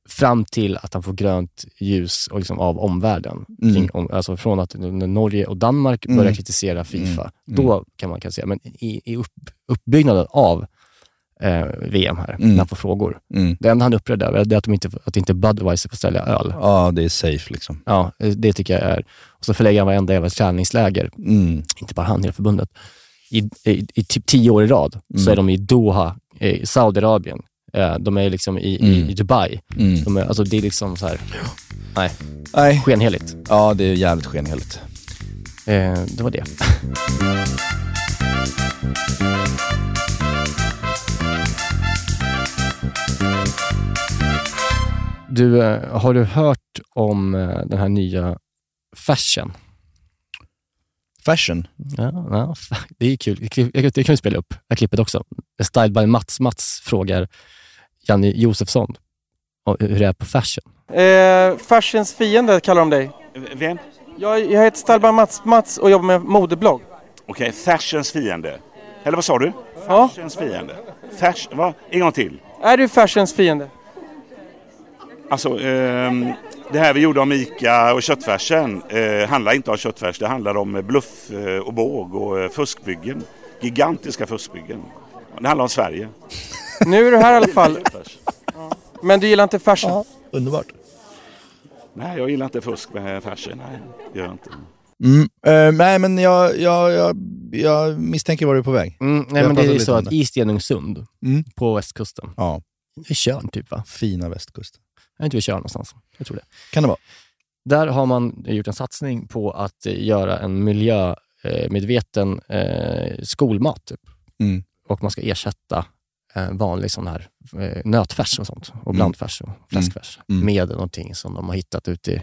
fram till att han får grönt ljus och liksom av omvärlden. Mm. Kring, om, alltså från att Norge och Danmark Mm. börjar kritisera Fifa, Mm. då kan man kanske säga, men i, i upp, uppbyggnaden av eh, VM här, Mm. när han får frågor. Mm. Det enda han är upprörd över är att, de inte, att inte Budweiser får sälja öl. Ja, det är safe liksom. Ja, det tycker jag är... Och så förlägger han varenda jävla träningsläger, Mm. inte bara han, hela förbundet. I, i, i typ tio år i rad så Mm. är de i Doha, i Saudiarabien. Eh, De är liksom i, Mm. i, i Dubai. Mm. De är, alltså det är liksom så här, nej, Nej. skenheligt. Ja, det är jävligt skenheligt. Eh, det var det. Du, eh, har du hört om eh, den här nya fashion? Fashion. Ja, ja, det är kul. Det kan vi spela upp, det här klippet också. Styled by Mats. Mats frågar Janne Josefsson hur det är på fashion. Eh, fashions fiende kallar de dig. Vem? Jag, jag heter Stalban Mats, Mats och jobbar med modeblogg. Okej, fashions fiende. Eller vad sa du? Ja. Fashions fiende. Fashion, va? En gång till. Är du fashions fiende? Alltså, ehm, det här vi gjorde om ICA och köttfärsen eh, handlar inte om köttfärs. Det handlar om bluff eh, och båg och eh, fuskbyggen. Gigantiska fuskbyggen. Det handlar om Sverige. Nu är du här i alla fall. Men du gillar inte fashion? underbart. Nej, jag gillar inte fusk med fashion. Nej, det gör jag inte. Mm. Eh, nej, men jag, jag, jag, jag misstänker var du är på väg. Mm, nej, men det är så att det. i Stenungsund Mm. på västkusten, Ja, i Tjörn typ va? fina västkusten. Jag inte vid Tjörn någonstans. Jag tror det. Kan det vara. Där har man gjort en satsning på att eh, göra en miljömedveten eh, skolmat. Typ. Mm. Och man ska ersätta eh, vanlig sån här nötfärs och sånt. Och blandfärs och fläskfärs. Mm. Med någonting som de har hittat ute i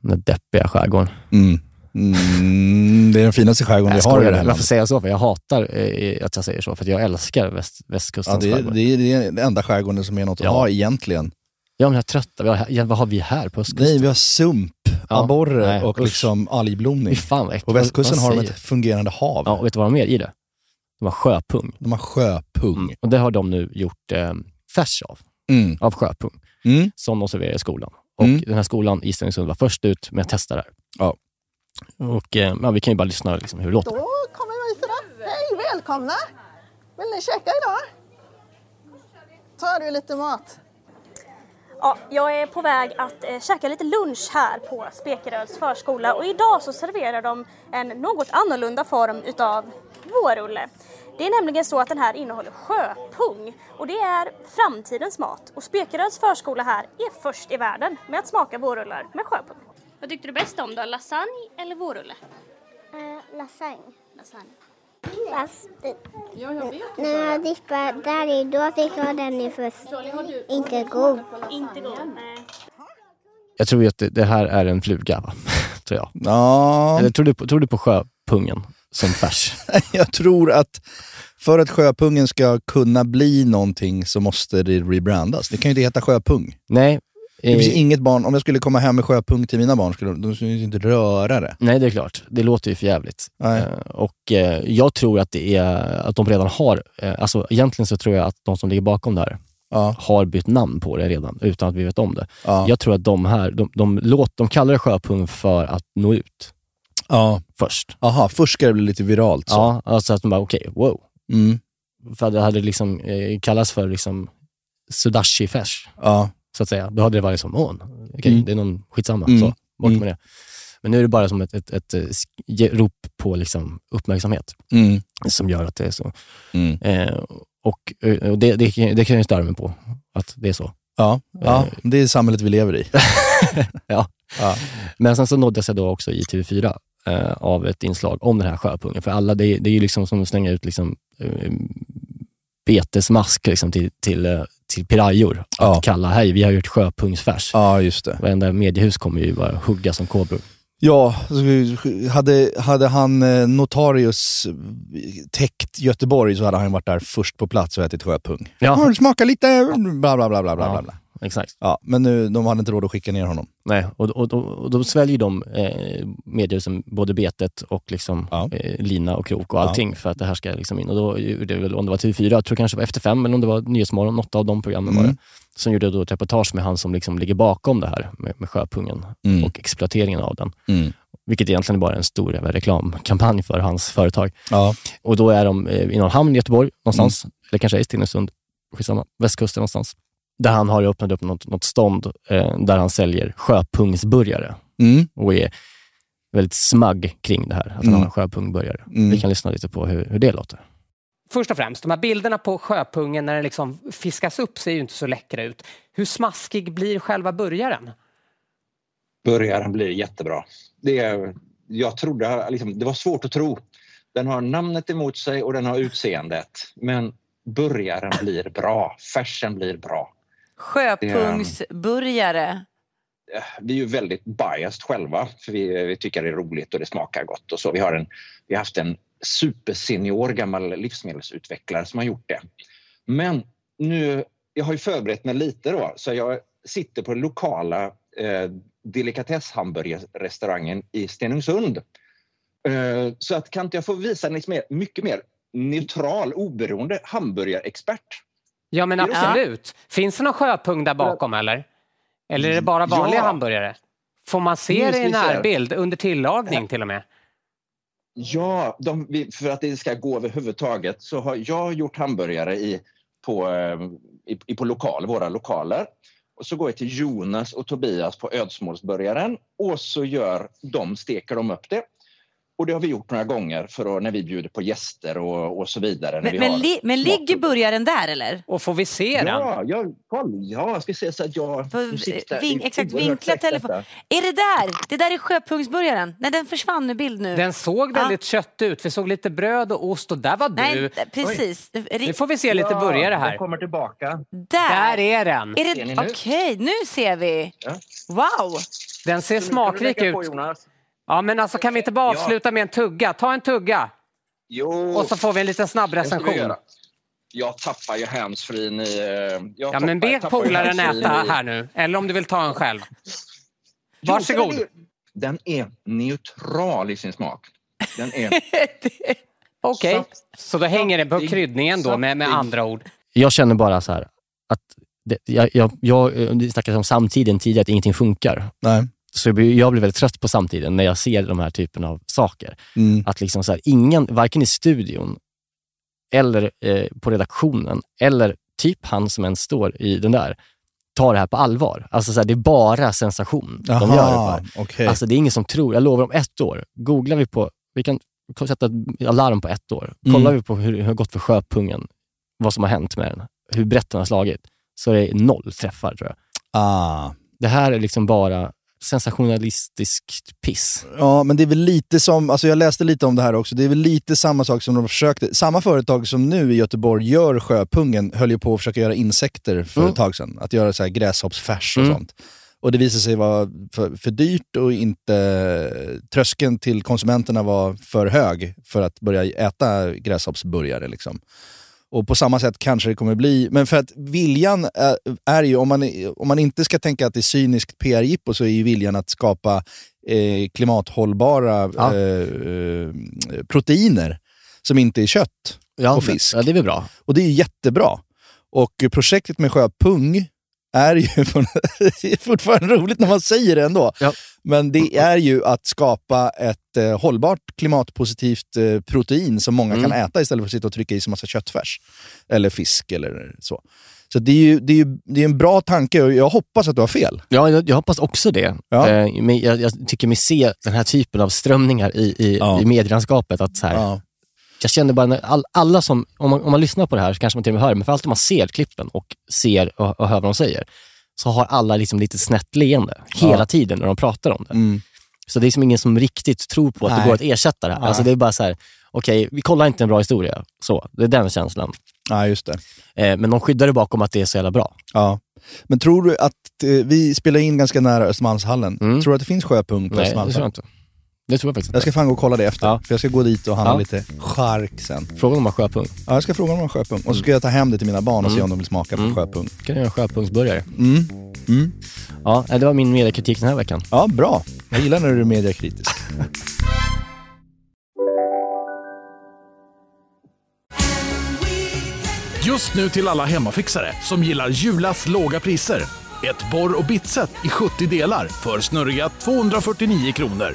den deppiga skärgården. Mm. Mm, det är den finaste skärgården Jag vi har i det här Varför landet. säger jag så? För jag hatar eh, att jag säger så, för att jag älskar väst, Ja, västkustens det, är, skärgård. det, är, det är den enda skärgården som är något att Ja. ha egentligen. Ja, men jag är trött. Vi har, ja, vad har vi här på östkusten? Nej, vi har sump, Ja, abborre nej, och usch. liksom algblomning. Fan vad äckligt. På västkusten Vad har de ett fungerande hav. Ja, och vet du vad de har mer i det? De har sjöpung. De har sjöpung. Mm. Och det har de nu gjort eh, färs av, Mm. av sjöpung, Mm. som de serverar i skolan. Och Mm. den här skolan i Stenungsund var först ut med att testa det här. Ja. Och eh, ja, vi kan ju bara lyssna liksom, hur det låter. Då kommer vi det. Hej, välkomna! Vill ni käka idag? Tar du lite mat? Ja, jag är på väg att eh, käka lite lunch här på Spekeröds förskola och idag så serverar de en något annorlunda form utav vårrulle. Det är nämligen så att den här innehåller sjöpung och det är framtidens mat och Spekeröds förskola här är först i världen med att smaka vårrullar med sjöpung. Vad tyckte du bäst om då? Lasagne eller vårrulle? Uh, lasagne. Lasagne. Fast när jag dippade där i, då fick jag den i först. Inte god. Inte god, nej. Jag tror ju att det, det här är en fluga, va? tror jag. Ja. Eller tror du, på, tror du på sjöpungen som färs? Jag tror att för att sjöpungen ska kunna bli någonting så måste det rebrandas. Det kan ju inte heta sjöpung. Nej. Det finns eh, inget barn, om jag skulle komma hem med sjöpung till mina barn, skulle de, skulle inte röra det. Nej, det är klart. Det låter ju för jävligt. Nej. Eh, och eh, jag tror att, det är, att de redan har, alltså egentligen så tror jag att de som ligger bakom det här Ja. har bytt namn på det redan utan att vi vet om det. Ja. Jag tror att de här, de, de, låt, de kallar det sjöpung för att nå ut Ja. först. Aha, först ska det bli lite viralt. Så. Ja, alltså att de bara, okej, wow. Mm. För det hade liksom eh, kallats för liksom sudashi-färs, Ja. Så att säga. Då hade det varit som, åh, okej, Mm. det är någon skitsamma, Mm. så bort Mm. med det. Men nu är det bara som ett, ett, ett, eh, sk- ge- rop på liksom uppmärksamhet Mm. som gör att det är så. Mm. Eh, och eh, och det, det, kan- det kan jag störa mig på, att det är så. Ja. ja, det är samhället vi lever i. ja. Ja. Men sen så nåddes jag då också i TV4 eh, av ett inslag om den här sjöpungen. För alla, det, är- det är ju liksom som att slänga ut liksom, eh, betesmask liksom, till, till, eh, till pirajor. Ja. Att kalla, hej, vi har gjort sjöpungsfärs. Ja, just det. Varenda mediehus kommer ju bara hugga som kobror. Ja, hade, hade han eh, notarius eh, täckt Göteborg så hade han varit där först på plats och ätit sjöpung. Ja. Smaka lite, bla bla bla bla bla. Ja. bla. Exakt. Ja, men nu, de hade inte råd att skicka ner honom. Nej, och, och, och, och då sväljer de eh, mediehusen både betet och liksom, eh, lina och krok och Ja. allting för att det här ska liksom in. Och då gjorde väl, om det var TV4, jag tror kanske det var Efter fem eller om det var Nyhetsmorgon, något av de programmen var Mm. det. Som gjorde då ett reportage med han som liksom ligger bakom det här med, med sjöpungen Mm. och exploateringen av den. Mm. Vilket egentligen bara är en stor reklamkampanj för hans företag. Ja. Och då är de eh, i någon hamn i Göteborg någonstans, Mm. eller kanske i Stenungsund, skitsamma, västkusten någonstans. Där han har ju öppnat upp något, något stånd eh, där han säljer sjöpungsburgare Mm. och är väldigt smagg kring det här, att han Mm. har en sjöpungburgare. Mm. Vi kan lyssna lite på hur, hur det låter. Först och främst, de här bilderna på sjöpungen när den liksom fiskas upp ser ju inte så läckra ut. Hur smaskig blir själva burgaren? Burgaren blir jättebra. Det, är, jag trodde, liksom, det var svårt att tro. Den har namnet emot sig och den har utseendet. Men burgaren blir bra. Färsen blir bra. Sjöpungsburgare. Eh, vi är ju väldigt biased själva för vi, vi tycker det är roligt och det smakar gott och så. Vi har, en, vi har haft en supersenior gammal livsmedelsutvecklare som har gjort det. Men nu, jag har ju förberett mig lite då så jag sitter på den lokala eh, delikatesshamburgerrestaurangen i Stenungsund. Eh, så att kan inte jag få visa en liksom mer, mycket mer neutral, oberoende hamburgarexpert? Ja, men absolut. Finns det någon sjöpung där bakom eller? Eller är det bara vanliga Ja. hamburgare? Får man se det i närbild under tillagning till och med? Ja, de, för att det ska gå överhuvudtaget så har jag gjort hamburgare i, på, eh, i, på lokal, våra lokaler. Och så går jag till Jonas och Tobias på Ödsmålsburgaren och så gör de, steker de upp det. Och det har vi gjort några gånger för att, när vi bjuder på gäster och, och så vidare. När Men, vi men, li, men ligger burgaren där eller? Och får vi se Ja, ja, kolla, ja, jag ska se så att jag... Ving, det är exakt, vinkla telefon. Är det där? Det där är sjöpungsburgaren. Nej, den försvann ur bild nu. Den såg väldigt kött ut. Vi såg lite bröd och ost och där var Nej, du. precis. Nu får vi se lite Ja, burgare den här. kommer tillbaka. Där. Där är den. Är Ser det... ni nu? Okej, nu ser vi. Ja. Wow! Den ser smakrik ut. på, Jonas. Ja, men alltså kan vi inte bara Ja. avsluta med en tugga? Ta en tugga Jo. och så får vi en liten snabb recension. Jag tappar ju handsfreen i... eh, Jag Ja, tappar, men be polaren äta i- här nu. Eller om du vill ta en själv. Varsågod. Den är neutral i sin smak. Den är... Okej, så då hänger det på kryddningen då med, med andra ord. Jag känner bara så här att det, jag, jag, jag, vi snackade om samtiden tidigare, att ingenting funkar. Nej. Så jag blir, jag blir väldigt trött på samtiden när jag ser de här typen av saker. Mm. Att liksom så här, ingen, varken i studion eller eh, på redaktionen, eller typ han som ens står i den där, tar det här på allvar. Alltså så här, det är bara sensation de Jaha, gör det för. okej. Alltså det är ingen som tror, jag lovar om ett år, googlar vi på, vi kan sätta ett alarm på ett år, kollar Mm. vi på hur det har gått för sjöpungen, vad som har hänt med den, hur brett den har slagit, så är det noll träffar tror jag. Ah. Det här är liksom bara sensationalistiskt piss. Ja, men det är väl lite som, alltså jag läste lite om det här också, det är väl lite samma sak som de försökte, samma företag som nu i Göteborg gör sjöpungen, höll ju på att försöka göra insekter för Mm. ett tag sedan. Att göra så här gräshoppsfärs och Mm. sånt. Och det visade sig vara för, för dyrt och inte, tröskeln till konsumenterna var för hög för att börja äta gräshoppsburgare. Liksom. Och på samma sätt kanske det kommer bli, men för att viljan är, är ju, om man, om man inte ska tänka att det är cyniskt PR-jippo så är ju viljan att skapa eh, klimathållbara Ja. eh, eh, proteiner som inte är kött Ja, och fisk. ja, det är väl bra. Och det är jättebra. Och projektet med sjöpung är ju det är fortfarande roligt när man säger det ändå. Men det är ju att skapa ett eh, hållbart klimatpositivt eh, protein som många Mm. kan äta istället för att sitta och trycka i sig massa köttfärs. Eller fisk eller så. Så det är ju det är, ju, det är en bra tanke och jag hoppas att du har fel. Ja, jag, jag hoppas också det. Ja. Eh, men jag, jag tycker mig se den här typen av strömningar i, i, Ja. i medielandskapet. Att så här, Ja. Jag känner bara, all, alla som, om man, om man lyssnar på det här så kanske man till och med hör det, men för alltid man ser klippen och ser och, och hör vad de säger, så har alla liksom lite snett leende hela Ja. tiden när de pratar om det. Mm. Så det är som ingen som riktigt tror på att Nej. det går att ersätta det här. Alltså det är bara så här, okej, vi kollar inte en bra historia. Så, det är den känslan. Ja, just det. Eh, men de skyddar det bakom att det är så jävla bra. Ja. Men tror du att, eh, vi spelar in ganska nära Östermalmshallen, tror du att det finns sjöpung på Mm. Nej, det tror jag Östermalmshallen? inte. Det tror jag faktiskt Jag ska fan gå och kolla det efter, Ja. för jag ska gå dit och handla Ja. lite chark sen. Fråga om man har sjöpung. Ja, jag ska fråga om de har sjöpung. Och så ska jag ta hem det till mina barn och se Mm. om de vill smaka på Mm. sjöpung. kan du göra en sjöpungsburgare. Mm. Mm. Ja, det var min mediekritik den här veckan. Ja, bra. Jag gillar när du är mediakritisk. Just nu till alla hemmafixare som gillar Julas låga priser. Ett borr och bitset i 70 delar för snurriga 249 kronor.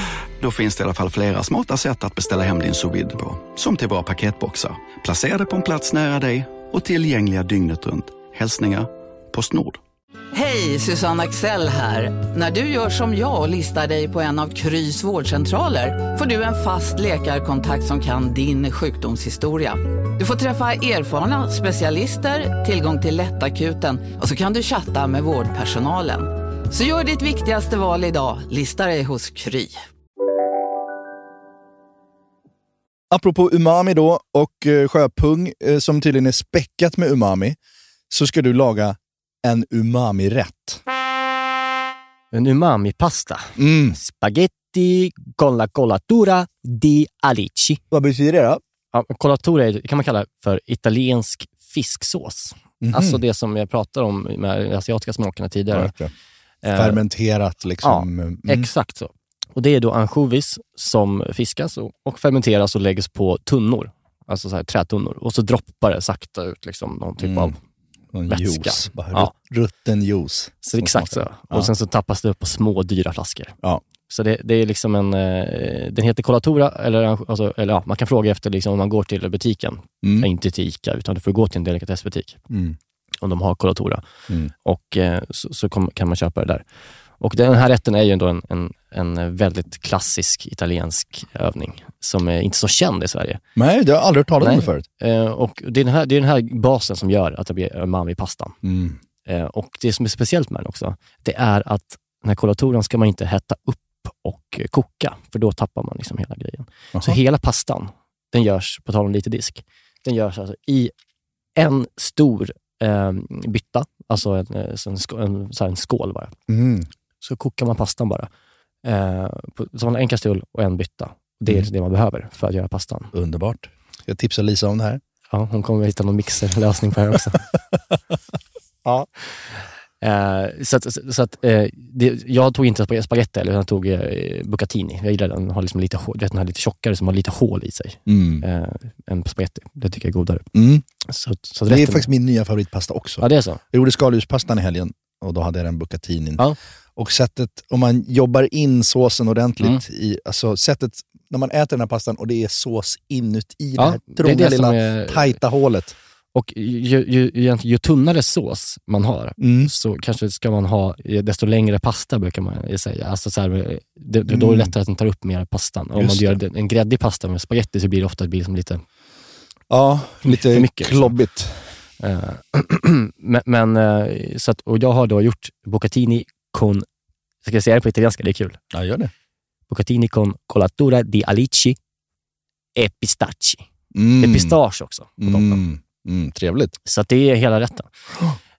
Då finns det i alla fall flera smarta sätt att beställa hem din sous vide på. Som till våra paketboxar, placerade på en plats nära dig och tillgängliga dygnet runt. Hälsningar Postnord. Hej, Susanne Axel här. När du gör som jag och listar dig på en av Krys vårdcentraler får du en fast läkarkontakt som kan din sjukdomshistoria. Du får träffa erfarna specialister, tillgång till lättakuten och så kan du chatta med vårdpersonalen. Så gör ditt viktigaste val idag, lista dig hos Kry. Apropå umami då och eh, sjöpung eh, som tydligen är späckat med umami, så ska du laga en umami-rätt. En umami-pasta. Mm. Spaghetti con la colatura di alici. Vad betyder det då? Ja, colatura kan man kalla för italiensk fisksås. Mhm. Alltså det som jag pratade om med de asiatiska smakerna tidigare. Eh, Fermenterat liksom. Ja, Mm. exakt så. Och Det är då ansjovis som fiskas och, fermenteras och läggs på tunnor. Alltså så här trätunnor. Och så droppar det sakta ut liksom någon typ Mm. av Någon vätska. juice. Bara Ja. rut- Rutten juice. Så exakt så. smakar. Och Ja. sen så tappas det upp på små dyra flaskor. Ja. Så det, det är liksom en, eh, den heter Colatura, eller, alltså, eller ja, man kan fråga efter liksom, om man går till butiken. Mm. Inte till ICA, utan du får gå till en delikatessbutik. Mm. Om de har Colatura. Mm. Och eh, så, så kom, kan man köpa det där. Och den här rätten är ju ändå en, en, en väldigt klassisk italiensk övning som är inte så känd i Sverige. Nej, det har jag aldrig hört talas om det förut. Eh, och det är, den här, det är den här basen som gör att det blir umami-pastan. Mm. Eh, och det som är speciellt med den också, det är att den här kolatoran ska man inte hetta upp och koka, för då tappar man liksom hela grejen. Så hela pastan, den görs, på tal om lite disk, den görs alltså i en stor eh, bytta, alltså en, eh, en, en, en skål bara. Mm. Så kokar man pastan bara. Eh, på, så man har en kastrull och en bytta. Det är Mm. det man behöver för att göra pastan. Underbart. Jag tipsar Lisa om det här. Ja, hon kommer att hitta någon mixerlösning på det här också. ja. Eh, så att, så att, eh, det, jag tog inte spag- spagetti, eller jag tog eh, bucatini. Jag gillar den, den har liksom lite, hå- du vet, den här lite tjockare som har lite hål i sig. Mm. Eh, än spagetti. Det tycker jag är godare. Mm. Så, så det är faktiskt min nya favoritpasta också. Ja, det är så? Jag gjorde skaldjurspastan i helgen och då hade jag den bucatinin. Ja. Och sättet, om man jobbar in såsen ordentligt, Mm. i, alltså sättet när man äter den här pastan och det är sås inuti Ja, det här det är trånga det som lilla är- tajta hålet. Och ju, ju, ju, ju tunnare sås man har, Mm. så kanske ska man ha desto längre pasta, brukar man säga. Alltså så här, det, det, Då är det Mm. lättare att den tar upp mer pastan. Om man gör det. det- en gräddig pasta med spagetti så blir det ofta det blir liksom lite Ja, lite för mycket, liksom. klobbigt. Eh, men, men, eh, så att, och jag har då gjort bucatini con, ska jag säga det på italienska? Det är kul. Ja, gör det. Bucatini con colatura di alici e pistacci. Mm. Det är pistage också på toppen. Mm. Mm, trevligt. Så det är hela rätten.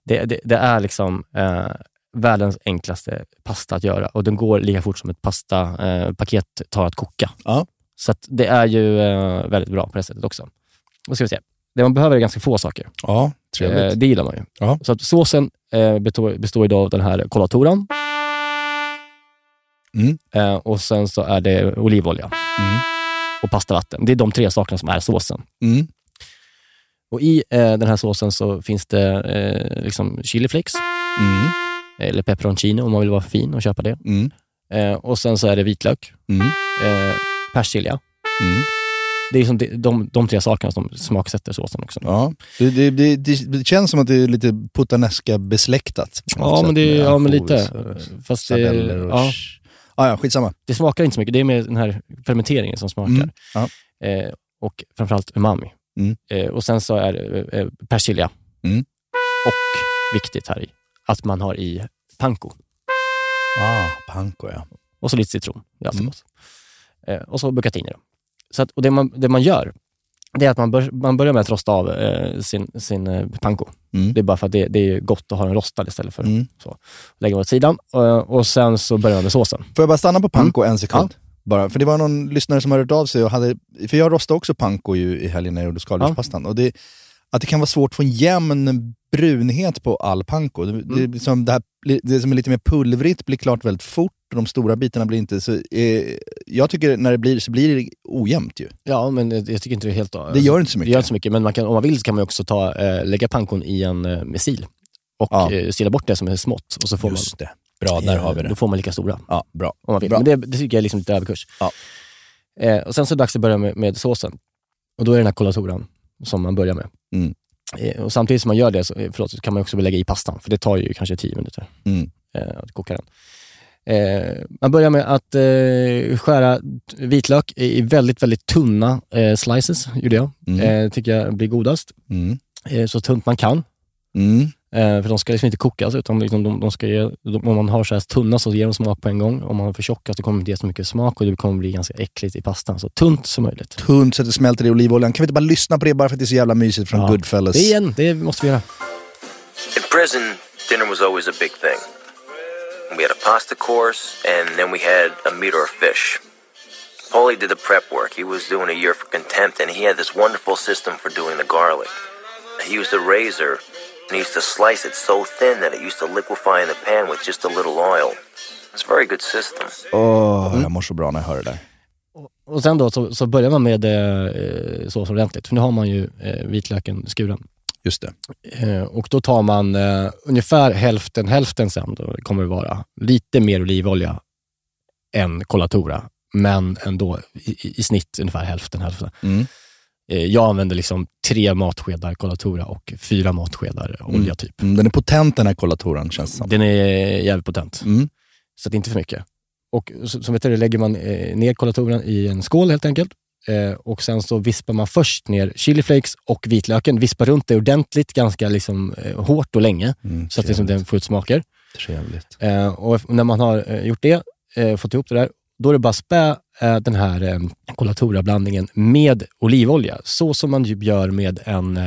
Det, det, det är liksom eh, världens enklaste pasta att göra och den går lika fort som ett pastapaket eh, tar att koka. Ja. Så att det är ju eh, väldigt bra på det sättet också. Då ska vi se. Det man behöver är ganska få saker. Ja, trevligt. Eh, det gillar man ju. Ja. Så att såsen eh, består, består idag av den här kolatoran. Mm. Eh, och sen så är det olivolja Mm. och pastavatten. Det är de tre sakerna som är såsen. Mm. Och I eh, den här såsen så finns det eh, liksom chiliflakes, Mm. eller peperoncino om man vill vara fin och köpa det. Mm. Eh, och sen så är det vitlök, Mm. eh, persilja. Det är liksom de, de, de tre sakerna som smaksätter såsen också. Ja. Det, det, det, det, känns som att det är lite puttanesca besläktat. Ja, sätt men, det, ja, men lite. Fast det, ja, Ah, ja, skitsamma. det smakar inte så mycket. Det är mer den här fermenteringen som smakar. Mm. Eh, och framförallt umami. Mm. Eh, och sen så är det eh, persilja. Mm. Och viktigt här i, att man har i panko. Ah, panko ja. Och så lite citron. Det är alltid Mm. gott. Eh, och så bucatini. Då. Så att, och det, man, det man gör, det är att man, bör, man börjar med att rosta av eh, sin, sin eh, panko. Mm. Det är bara för att det, det är gott att ha den rostad istället för Mm. så. Lägga åt sidan. Eh, och sen så börjar man med såsen. Får jag bara stanna på panko Mm. en sekund? Bara, för det var någon lyssnare som hade hört av sig och hade, för jag rostade också panko ju i helgen när jag gjorde skaldjurspastan. Och det, att det kan vara svårt att få en jämn brunhet på all panko. Det, det, är liksom det, här, det som är lite mer pulvrigt blir klart väldigt fort och de stora bitarna blir inte så... Eh, jag tycker när det blir så blir det ojämnt ju. Ja, men jag tycker inte det är helt... Det gör inte så mycket. Det gör inte så mycket, men man kan, om man vill kan man också ta, eh, lägga pankon i en eh, missil och Ja. eh, sila bort det som är smått. Och så får Just man, det. Bra, där har vi det. Då får man lika stora. Ja, bra. Om man vill. Bra. Men det, det tycker jag är liksom lite överkurs. Ja. Eh, och sen så är det dags att börja med, med såsen. Och då är det den här kolatoran som man börjar med. Mm. Eh, och samtidigt som man gör det så, eh, förlåt, så kan man också lägga i pastan, för det tar ju kanske 10 minuter Mm. eh, att koka den. Eh, man börjar med att eh, skära vitlök i väldigt, väldigt tunna eh, slices, gjorde jag. Mm. Eh, tycker jag blir godast. Mm. Eh, så tunt man kan. Mm. Eh, för de ska liksom inte kokas, utan liksom de, de ska ge, de, om man har så här tunna så ger de smak på en gång. Om man har för tjocka så kommer det inte ge så mycket smak och det kommer bli ganska äckligt i pastan. Så tunt som möjligt. Tunt så att det smälter i olivoljan. Kan vi inte bara lyssna på det bara för att det är så jävla mysigt från Ja. Goodfellas? Det igen, det måste vi göra. In prison, dinner was always a big thing. We had a pasta course, and then we had a meat or a fish. Paulie did the prep work. He was doing a year for contempt, and he had this wonderful system for doing the garlic. He used a razor, and he used to slice it so thin that it used to liquefy in the pan with just a little oil. It's a very good system. Åh, jag mår så bra när jag hör det där. Och sen då så, så börjar man med eh, sås ordentligt, för nu har man ju eh, vitlöken skuren. Just det. Eh, och då tar man eh, ungefär hälften, hälften sen då kommer det vara lite mer olivolja än colatura, men ändå i, i- snitt ungefär hälften hälften. Mm. Eh, jag använder liksom tre matskedar colatura och fyra matskedar olja typ. Mm, den är potent den här kolatoran känns det som. Den är jävligt potent. Mm. Så att inte för mycket. Och som vet du, lägger man eh, ner kolatoran i en skål helt enkelt. Eh, och sen så vispar man först ner chiliflakes och vitlöken. Vispar runt det ordentligt, ganska liksom, eh, hårt och länge. så att liksom, den får ut smaker. Trevligt. Eh, och när man har eh, gjort det, eh, fått ihop det där, då är det bara att spä eh, den här eh, colatura-blandningen med olivolja. Så som man ju gör med en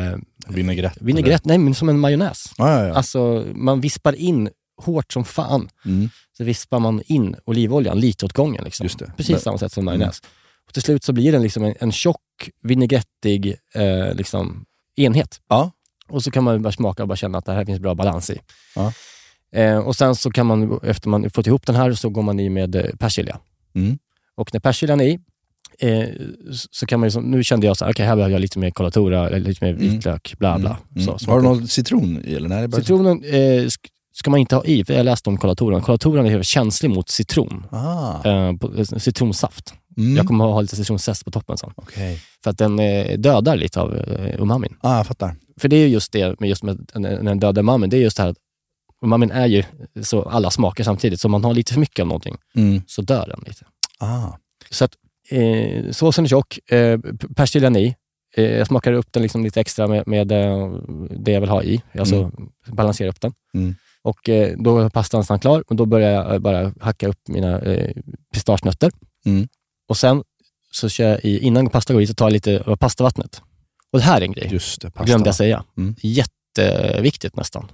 vinägrett. vinägrett. Nej, men som en majonnäs. Ja, ja, ja. Alltså, man vispar in hårt som fan. Mm. Så vispar man in olivoljan lite åt gången. Liksom. Precis Men- samma sätt som majonnäs. Och till slut så blir den liksom en, en tjock, vinägrettig eh, liksom, enhet. Ja. Och så kan man bara smaka och bara känna att det här finns bra balans i. Ja. Eh, och sen så kan man, efter man fått ihop den här, så går man i med eh, persilja. Mm. Och när persiljan är i, eh, så- kan man ju, nu kände jag så här, okej här behöver jag lite mer colatura, lite mer vitlök, bla bla. Mm. Så, Mm. Har du någon citron i eller? Nej, bara... Citronen eh, sk- ska man inte ha i, för jag läste om kolatoran. Kolatoran är känslig mot citron. Ah. Eh, eh, citronsaft. Mm. Jag kommer ha lite citronzest på toppen sen. Okej. För att den eh, dödar lite av eh, umamin. Ah, jag fattar. För det är ju just det med, just med den dödar umamin, det är just det här att umamin är ju så alla smaker samtidigt, så om man har lite för mycket av någonting Mm. så dör den lite. Ah. Så att eh, såsen är tjock, eh, persiljan i. Eh, jag smakar upp den liksom lite extra med, med eh, det jag vill ha i, alltså Mm. balansera upp den. Mm. Och eh, då är pastan nästan klar och då börjar jag bara hacka upp mina eh, pistagenötter. Mm. Och sen så kör jag i, innan pasta går i så tar jag lite av pastavattnet. Och det här är en grej, Just det, pasta. glömde jag säga. Mm. Jätteviktigt nästan.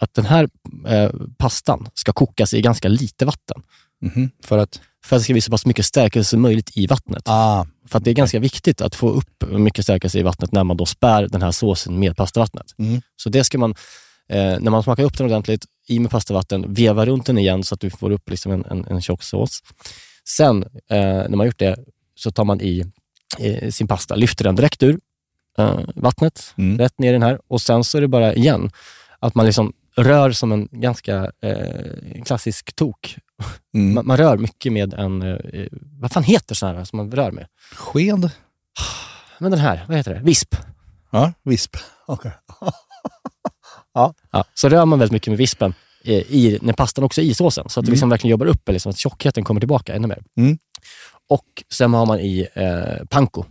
Att den här eh, pastan ska kokas i ganska lite vatten. Mhm. För att? För att det ska bli så pass mycket stärkelse som möjligt i vattnet. Ah. För att det är ganska viktigt att få upp mycket stärkelse i vattnet när man då spär den här såsen med pastavattnet. Mm. Så det ska man, eh, när man smakar upp den ordentligt, i med pastavatten, veva runt den igen så att du får upp liksom en, en, en tjock sås. Sen, eh, när man gjort det, så tar man i eh, sin pasta, lyfter den direkt ur eh, vattnet, Mm. rätt ner i den här och sen så är det bara igen, att man liksom rör som en ganska eh, klassisk tok. Mm. Man, man rör mycket med en, eh, vad fan heter sån här som man rör med? Sked? Men den här, vad heter det? Visp. Ja, visp. Okej. Ja. Så rör man väldigt mycket med vispen i, när pastan också är i såsen, så att det Mm. liksom verkligen jobbar upp, liksom, att tjockheten kommer tillbaka ännu mer. Mm. Och sen har man i eh, panko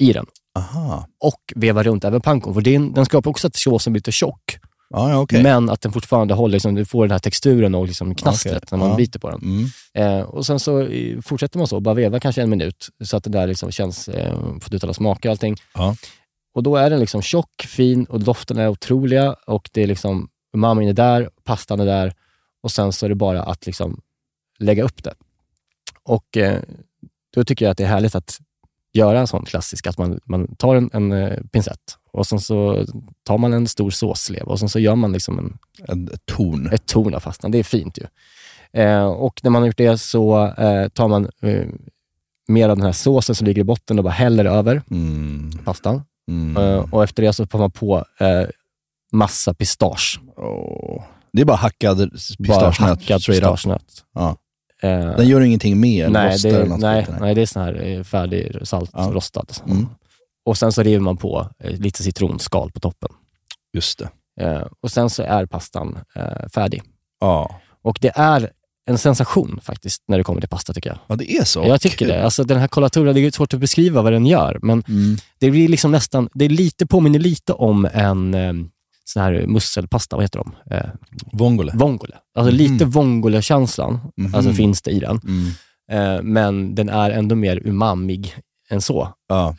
i den. Aha. Och vevar runt även pankon, för den, den skapar också att såsen blir lite tjock. Ja, ja, okej. Men att den fortfarande håller, liksom, du får den här texturen och liksom knastret Okej. när man Ja. biter på den. Mm. Eh, och sen så fortsätter man så, bara veva kanske en minut, så att det där liksom känns, eh, fått ut alla smaker och allting. Ja. Och då är den liksom tjock, fin och doften är otroliga och det är liksom, umamin är där, pastan är där och sen så är det bara att liksom lägga upp det. Och eh, då tycker jag att det är härligt att göra en sån klassisk, att man, man tar en, en eh, pincett och sen så tar man en stor såslev och sen så gör man liksom en, En, ett torn. ett torn av pastan. Det är fint ju. Eh, och när man har gjort det så eh, tar man eh, mer av den här såsen som ligger i botten och bara häller över Mm. pastan. Mm. Och efter det så får man på massa pistage. Åh. Det är bara hackad Bara pistagenöt. up. pistagenöt. Ja. Eh, Den gör ingenting med? nej, det, eller något nej, skit, nej, det är sån här eh, färdig salt Ja. rostad. Mm. Och sen så river man på eh, lite citronskal på toppen. Just det. Eh, och sen så är pastan eh, färdig. Ja. Och det är en sensation faktiskt när det kommer till pasta tycker jag. ja, det är så? Jag tycker Kul. det. Alltså, den här colatura, det är svårt att beskriva vad den gör, men Mm. det blir liksom nästan, det är lite, påminner lite om en, eh, sån här musselpasta, vad heter de? Eh, Vongole. Vongole. Alltså Mhm. lite vongole-känslan Mhm. alltså, finns det i den. Mm. Eh, men den är ändå mer umamig än så.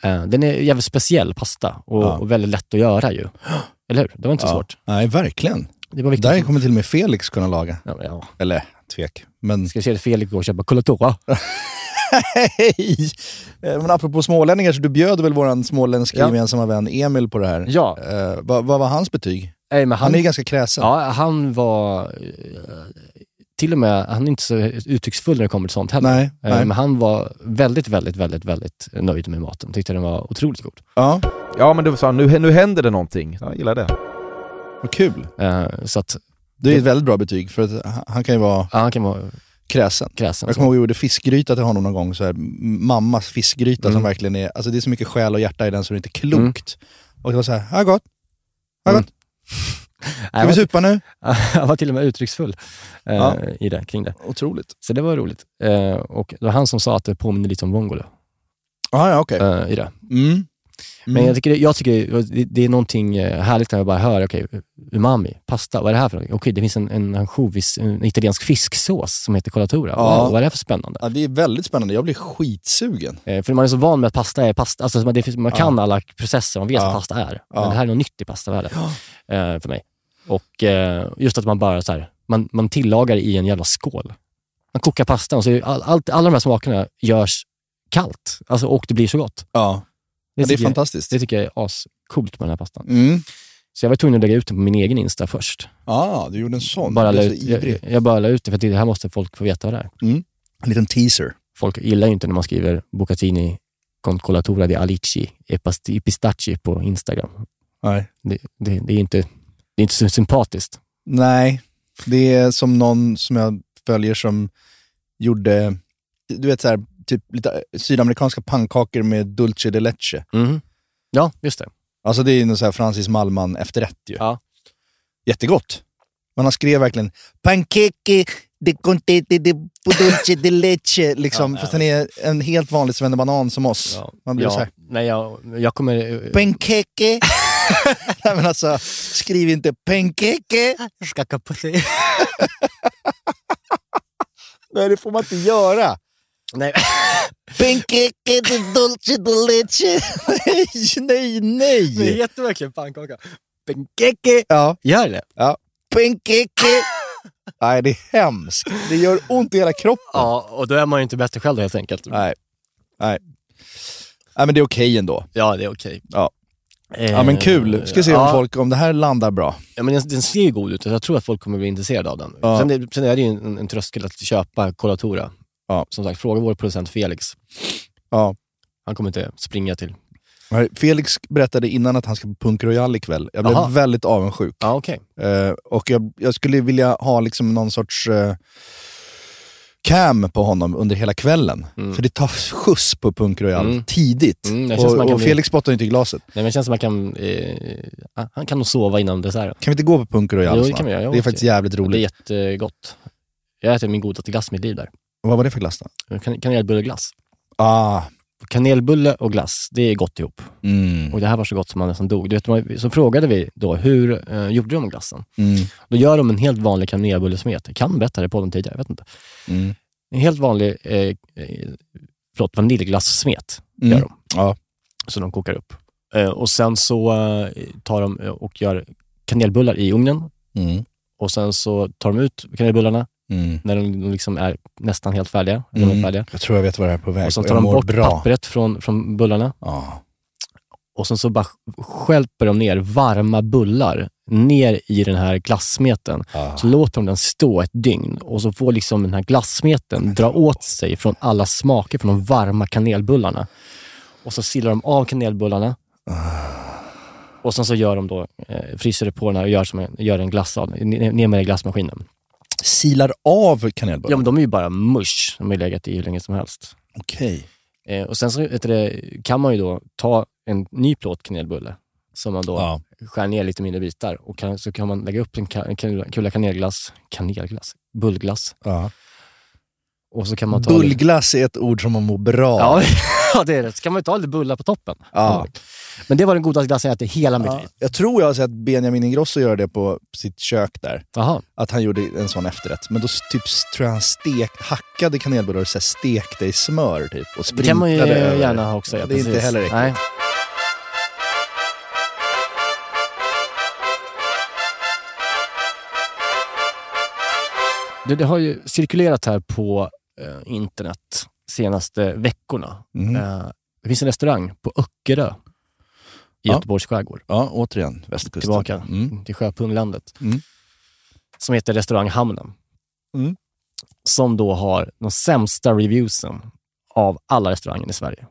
Eh, den är jävligt speciell pasta och, Ja. och väldigt lätt att göra ju. Eller hur? Det var inte så Ja. svårt. Nej, verkligen. Det var viktigt. Där kommer till och med Felix kunna laga. Ja, ja. Eller tvek. Men... Ska se det Felix gå och köpa Colatora? Eh, Men apropå smålänningar, så du bjöd väl våran småländska Ja. gemensamma vän Emil på det här? Ja. Eh, vad, vad var hans betyg? Nej, men Han är ju ganska kräsen. Ja, han var... eh, Till och med, han är inte så uttrycksfull när det kommer till sånt heller. Nej, Eh, nej. Men han var väldigt, väldigt, väldigt, väldigt nöjd med maten. Tyckte den var otroligt god. Ja. Ja, men du sa nu, nu händer det någonting. Jag gillar det. Vad kul. Eh, Så att, Det är ett väldigt bra betyg, för att han- han kan ju vara ja, han kan vara kräsen. kräsen. Jag kommer ihåg jag gjorde fiskgryta till honom någon gång, så här, mammas fiskgryta som Mm. verkligen är, alltså det är så mycket själ och hjärta i den så det är inte klokt. Och det var så här, ja gott, ja gott. Ska vi supa nu? Han var till och med uttrycksfull eh, Ja. i det, kring det. Otroligt. Så det var roligt. Eh, och det var han som sa att det påminner lite om vongole. Ah, ja, okej. eh, i det. Mm. Men jag tycker, jag tycker det, det är någonting eh, härligt när jag bara hör, okej, umami, pasta, vad är det här för något? Okej, det finns en, en ansjovis, en italiensk fisksås som heter colatura. Ja. Wow, vad är det för spännande? Ja, det är väldigt spännande. Jag blir skitsugen. Eh, för man är så van med att pasta är pasta, alltså man, det, man kan Ja. alla processer, man vet Ja. vad pasta är. Men det här är något nytt i pastavärlden eh, för mig. Och eh, just att man bara så här, man, man tillagar i en jävla skål. Man kokar pastan och så all, allt, alla de här smakerna görs kallt. Alltså, och det blir så gott. Ja, ja det är tycker jag- fantastiskt. Det tycker jag är ascoolt med den här pastan. Mm. Så jag var tvungen att lägga ut den på min egen Insta först. Ja, du gjorde en sån. Bara så ut, jag, jag bara la ut det för det här måste folk få veta vad det är. Mm. En liten teaser. Folk gillar ju inte när man skriver Bucatini con colatura di alici e pasti- i pistacchi på Instagram. Nej. Det, det, det, är inte, det är inte så sympatiskt. Nej, det är som någon som jag följer som gjorde, du vet så här, typ lite sydamerikanska pannkakor med dulce de leche. Mhm. Ja, just det. Alltså det är någon så här Francis Malman efterrätt ju. Ja. Jättegott. Men han skrev verkligen pancake de conte de dulce de leche, liksom. Ja, fast han är en helt vanlig svennebanan som oss. Man blir ja, så här, Nej, jag, jag kommer... pancake. Nej men alltså, skriv inte pancake. Skaka på sig. Nej, det får man inte göra. Nej. Pancake dulce de leche. nej, nej, Det nej. heter verkligen pannkaka. Pancake. Ja. Gör det? Ja. Pancake. Nej, det är hemskt. Det gör ont i hela kroppen. Ja, och då är man ju inte bättre själv helt enkelt. Nej. Nej. Nej, men det är okej ändå. Ja, det är okej. Ja. Ja men kul. Ska se om, Ja. folk, om det här landar bra. Ja, men den, den ser ju god ut och jag tror att folk kommer bli intresserade av den. Ja. Sen, är, sen är det ju en, en tröskel att köpa Colatura. Ja. Som sagt, fråga vår producent Felix. Ja. Han kommer inte springa till... Felix berättade innan att han ska på Punk Royal ikväll. Jag blev Aha. väldigt avundsjuk. Ja, okej. Eh, och jag, jag skulle vilja ha liksom någon sorts eh, cam på honom under hela kvällen. För det tar skjuts på Punk Royal Mm. tidigt. Mm, det och och bli- Felix spottar ju inte i glaset. Nej, men det känns som att man kan... Eh, ah, han kan nog sova innan desserten. Kan vi inte gå på Punk Royal Jo, det snart? kan vi göra. Det är faktiskt jävligt roligt. Det är jättegott. Jag äter min godaste glass i mitt liv där. Vad var det för glass då? Kan, kanelbulleglass. Ah. Kanelbulle och glass, det är gott ihop. Mm. Och det här var så gott som man nästan dog. Du vet, så frågade vi då, hur eh, gjorde de glassen? Mm. Då gör de en helt vanlig kanelbullesmet. Jag kan berätta det på den tidigare, jag vet inte. Mm. En helt vanlig eh, eh, förlåt, vaniljglassmet Mm. gör de. Ja. Så de kokar upp. Eh, och sen så eh, tar de eh, och gör kanelbullar i ugnen. Mm. Och sen så tar de ut kanelbullarna Mm. när de liksom är nästan helt färdiga. eller de är Mm. färdiga. Jag tror jag vet vad det är på väg. Och och tar de bort bra. pappret från, från bullarna. Ja. Och sen så bara skälper de ner varma bullar ner i den här glassmeten. Så låter de den stå ett dygn och så får liksom den här glassmeten dra åt sig från alla smaker från de varma kanelbullarna. Och så silar de av kanelbullarna. Och sen så gör de då, eh, fryser det på den här och gör, som en, gör en glass av ner ner med det i glassmaskinen. Silar av kanelbullar? Ja, men de är ju bara mush. De har ju legat i hur länge som helst. Okej. Eh, och sen så vet du, det, kan man ju då ta en ny plåt kanelbulle som man då skär ner lite mindre bitar och kan, så kan man lägga upp en, ka, en kula- kula kanelglass, kanelglass, bullglass. Ja. Och så kan man ta Bullglass är ett ord som man mår bra Ja, av. ja, det är det. Så kan man ju ta lite bullar på toppen. Ja. Men det var den godaste glassen jag ätit hela mitt Ja, liv. jag tror jag har sett Benjamin Ingrosso göra det på sitt kök där. Aha. Att han gjorde en sån efterrätt. Men då typ, tror jag han stek, hackade kanelbullar och så stekte i smör typ. Och Det kan man ju sprinklade över. gärna ha också. Ja, det är inte precis. heller äckligt. Det, det har ju cirkulerat här på eh, internet senaste veckorna. Mhm. Eh, det finns en restaurang på Öckerö i Ja. Göteborgs skärgård. Ja, återigen västkusten. Tillbaka Mm. till Sjöpunglandet. Mm. Som heter Restaurang Hamnen. Mm. Som då har de sämsta reviewsen av alla restauranger i Sverige.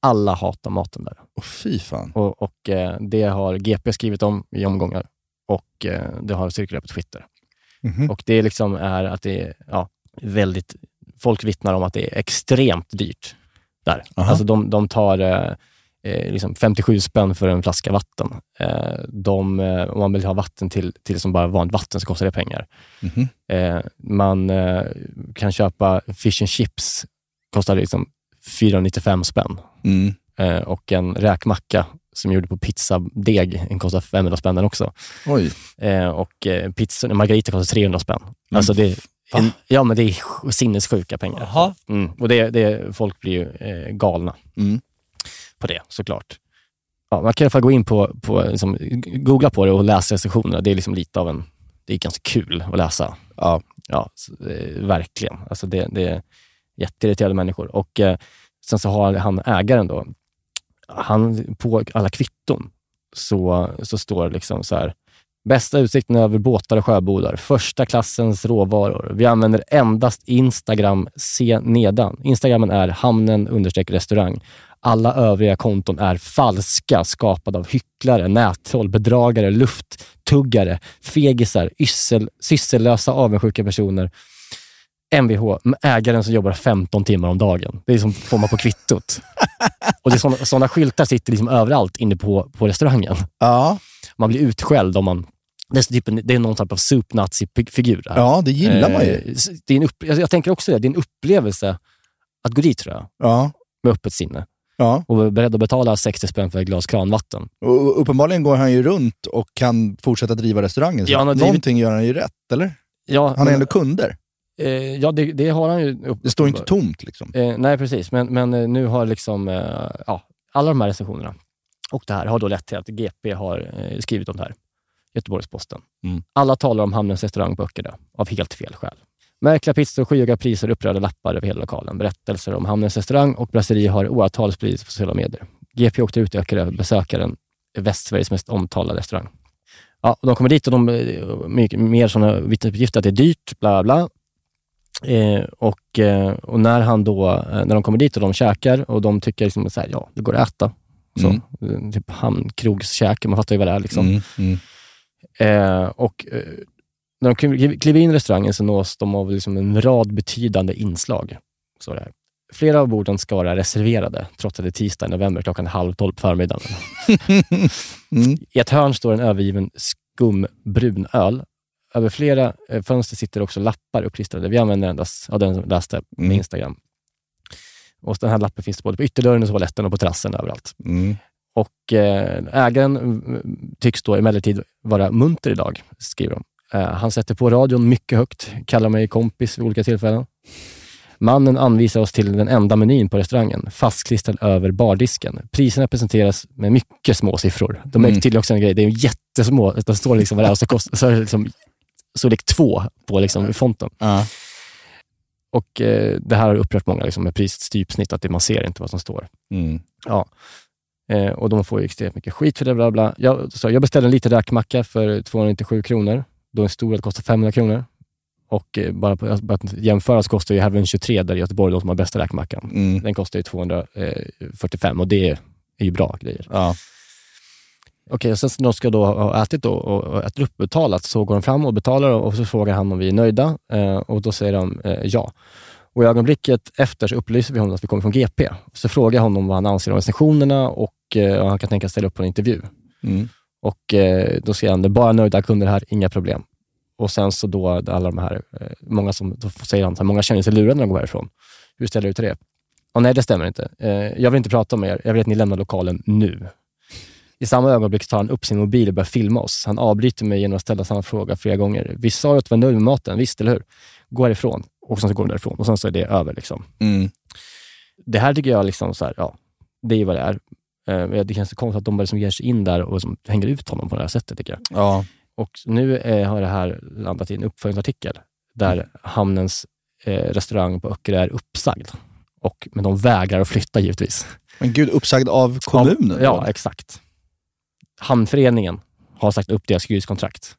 Alla hatar maten där. Åh, fy fan. Och, och eh, det har GP skrivit om i omgångar och eh, det har cirkulerat på Twitter. Mhm. Och det liksom är att det är ja, väldigt... Folk vittnar om att det är extremt dyrt där. Aha. Alltså de, de tar eh, eh, liksom 57 spänn för en flaska vatten. Eh, de, eh, om man vill ha vatten till, till som bara vanligt vatten så kostar det pengar. Mhm. Eh, man eh, kan köpa fish and chips, kostar liksom 495 spänn. Mm. Och en räkmacka som gjorde på pizzadeg, den kostar 500 spänn den också. Oj. Eh, och eh, pizza, en margarita kostar 300 spänn. Alltså det, en, ja, men det är sj- sinnessjuka pengar. Mm. Och det, det, folk blir ju eh, galna Mm. på det såklart. Ja, man kan i alla fall gå in på, på liksom, googla på det och läsa recensionerna. Det är liksom lite av en, det är ganska kul att läsa. Ja. Ja, så, eh, verkligen. Alltså det, det är jätteirriterade människor. Och eh, sen så har han ägaren då, han, på alla kvitton så, så står det liksom så här, bästa utsikten över båtar och sjöbodar, första klassens råvaror. Vi använder endast Instagram, se nedan. Instagramen är hamnen understreck restaurang. Alla övriga konton är falska, skapade av hycklare, nättroll, bedragare, lufttuggare, fegisar, yssel, syssellösa, avundsjuka personer. Mvh, ägaren som jobbar 15 timmar om dagen. Det är som får man på kvittot. Och det är såna, såna skyltar sitter liksom överallt inne på, på restaurangen. Ja. Man blir utskälld om man... Det är, typ en, det är någon typ av supernazi-figur. där. Ja, det gillar man ju. Eh, Det är en upp, jag, tänker också det, det är en upplevelse att gå dit tror jag. Ja. Med öppet sinne. Ja. Och vara beredd att betala 60 spänn för ett glas kranvatten. Och uppenbarligen går han ju runt och kan fortsätta driva restaurangen. Så Ja, han drivit- Någonting gör han ju rätt, eller? Ja, Han har men- ändå kunder. Eh, ja, det, det har han ju. Upp, Det står inte tomt liksom. Eh, nej, precis. Men, men eh, nu har liksom, eh, ja, alla de här recensionerna och det här har då lett till att GP har eh, skrivit om det här. Göteborgs-Posten. Mm. Alla talar om Hamnens restaurang på Öckerö av helt fel skäl. Märkliga pizzor, skyhöga priser och upprörda lappar över hela lokalen. Berättelser om Hamnens restaurang och brasseri har åratal spridits på sociala medier. GP åkte ut i Öckerö, besökaren Västsveriges mest omtalade restaurang. Ja, och de kommer dit och de eh, mer sådana vittnesuppgifter att det är dyrt, bla bla. Eh, och, eh, och när han då, eh, när de kommer dit och de käkar och de tycker liksom så här, ja, det går att äta. Så, Mm. Typ hamnkrogskäke, man fattar ju vad det är. Liksom. Mm, mm. Och när de kliv- kliver in i restaurangen så nås de av liksom en rad betydande inslag. Så det är. Flera av borden ska vara reserverade, trots att det är tisdag i november klockan halv tolv på förmiddagen. Mm. I ett hörn står en övergiven skumbrun öl. Över flera eh, fönster sitter också lappar uppklistrade. Vi använder endast, ja, den som läste med Mm. Instagram. Och den här lappen finns både på ytterdörren och toaletten och på terrassen överallt. Mm. Och eh, ägaren mm, tycks då emellertid vara munter idag, skriver de. Eh, han sätter på radion mycket högt, kallar mig kompis vid olika tillfällen. Mannen anvisar oss till den enda menyn på restaurangen, fastklistrad över bardisken. Priserna presenteras med mycket små siffror. De är Mm. tydligen också en grej, det är jättesmå. Det står liksom vad det är och så, kost, så är det liksom storlek två på liksom fonten. Ja. Och eh, det här har upprört många liksom, med prisets typsnitt, att det, man ser inte vad som står. Mm. Ja. Eh, och de får ju extremt mycket skit för det. Bla bla. Jag, så jag beställde en liten räkmacka för 297 kronor. Då en stor kostar 500 kronor. Och eh, bara, på, bara att jämföra så kostar ju Heaven 23 där i Göteborg, de som har bästa räkmackan. Mm. Den kostar ju 245 och det är ju bra grejer. Ja. Okej, och sen när de ska då ha ätit då, och, och ätit upp och betalat så går de fram och betalar och så frågar han om vi är nöjda eh, och då säger de eh, ja. Och i ögonblicket efter så upplyser vi honom att vi kommer från GP. Så frågar jag honom vad han anser om recensionerna och eh, om han kan tänka sig ställa upp på en intervju. Mm. Och eh, då säger han, det är bara nöjda kunder här, inga problem. och sen så då alla de här, eh, många som, då säger han, så här, många känner sig lurade när de går härifrån. Hur ställer du till det? Och nej, det stämmer inte. Eh, jag vill inte prata med er. Jag vill att ni lämnar lokalen nu. I samma ögonblick tar han upp sin mobil och börjar filma oss. Han avbryter mig genom att ställa samma fråga flera gånger. Vi sa ju att du var nöjd med maten, visst eller hur? Gå härifrån. Och sen så går de därifrån och sen så är det över. Liksom. Mm. Det här tycker jag, liksom så här, ja, det är vad det är. Eh, Det känns så konstigt att de bara liksom ger sig in där och liksom hänger ut honom på det här sättet, tycker jag. Ja. Och nu eh, har det här landat i en uppföljningsartikel där hamnens eh, restaurang på Öckerö är uppsagd. Och, men de vägrar att flytta givetvis. Men gud, uppsagd av kommunen? Ja, exakt. Hamnföreningen har sagt upp deras hyreskontrakt.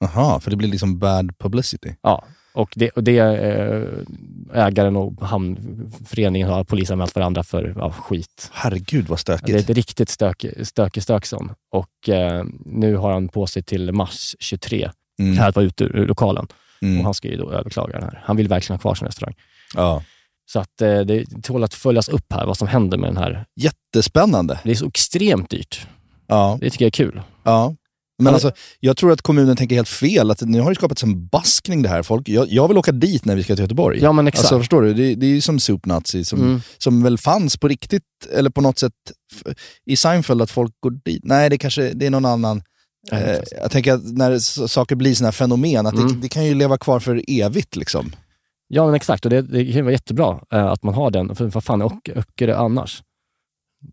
Jaha, för det blir liksom bad publicity. Ja, och det, och det eh, ägaren och hamnföreningen har polisanmält varandra för ja, skit. Herregud vad stökigt. Det är ett riktigt stökig stökig stökson. Och eh, nu har han på sig till mars 23 Mm. här att vara ute ur lokalen. Mm. Och han ska ju då överklaga den här. Han vill verkligen ha kvar sin restaurang. Ja. Så att eh, det tål att följas upp här, vad som händer med den här. Jättespännande. Det är så extremt dyrt. Ja. Det tycker jag är kul. Ja. Men alltså, jag tror att kommunen tänker helt fel. Att nu har det skapats en baskning det här. Folk, jag, jag vill åka dit när vi ska till Göteborg. Ja, men exakt. Alltså, förstår du? Det, det är ju som Soup Nazi, som, Mm. som väl fanns på riktigt, eller på något sätt i Seinfeld, att folk går dit. Nej, det kanske det är någon annan. Eh, jag tänker att när saker blir sådana här fenomen, att det, Mm. det kan ju leva kvar för evigt. liksom. Ja, men exakt. Och det, det kan vara jättebra eh, att man har den. För vad fan är Öck- Öckerö annars?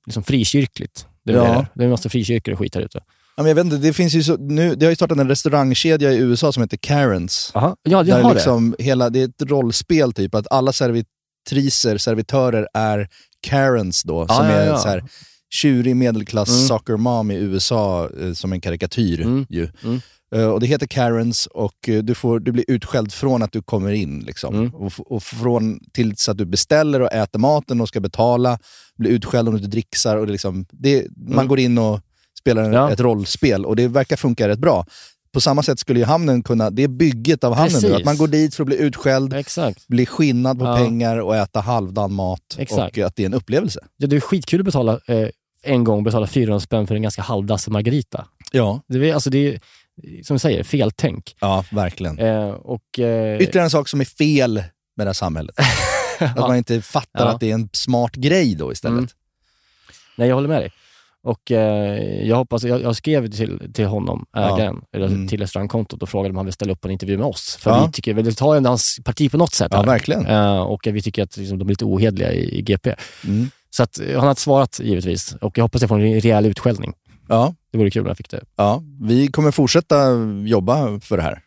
Liksom frikyrkligt. Det är, Ja. det. det är en massa frikyrkor och skit här ute. Ja, men jag vet inte, det, finns ju så, nu, det har ju startat en restaurangkedja i USA som heter Karens. Aha. Ja, jag har liksom Hela, det är ett rollspel, typ, att alla servitriser, servitörer är Karens då, Ja, som ja, är ja. så här tjurig medelklass Mm. soccer mom i USA eh, som en karikatyr. Mm. Ju. Mm. Eh, och det heter Karens och eh, du, får, du blir utskälld från att du kommer in. Liksom. Mm. Och, och från tills att du beställer och äter maten och ska betala, blir utskälld om du inte dricksar. Och det liksom, det, Man Mm. går in och spelar en, Ja. ett rollspel och det verkar funka rätt bra. På samma sätt skulle ju hamnen kunna, det är bygget av hamnen nu, Precis. att man går dit för att bli utskälld, Exakt. bli skinnad på Ja. pengar och äta halvdan mat. Exakt. Och att det är en upplevelse. Ja, det är skitkul att betala eh, en gång betala 400 spänn för en ganska halvdassig margarita. Ja. Det är, alltså, det är som du säger, feltänk. Ja, verkligen. Eh, och, eh, Ytterligare en sak som är fel med det här samhället. Att man inte fattar Ja. att det är en smart grej då istället. Mm. Nej, jag håller med dig. Och eh, jag hoppas, jag, jag skrev till, till honom, Ja. ägaren, eller Mm. till restaurangkontot och frågade om han vill ställa upp på en intervju med oss. För Ja. vi tycker, vi tar ju hans parti på något sätt. Ja, här. verkligen. Eh, och vi tycker att liksom, de är lite ohederliga i, i GP. Mm. Så att, eh, han har svarat givetvis och jag hoppas jag får en rejäl utskällning. Ja. Det vore kul om jag fick det. Ja, vi kommer fortsätta jobba för det här.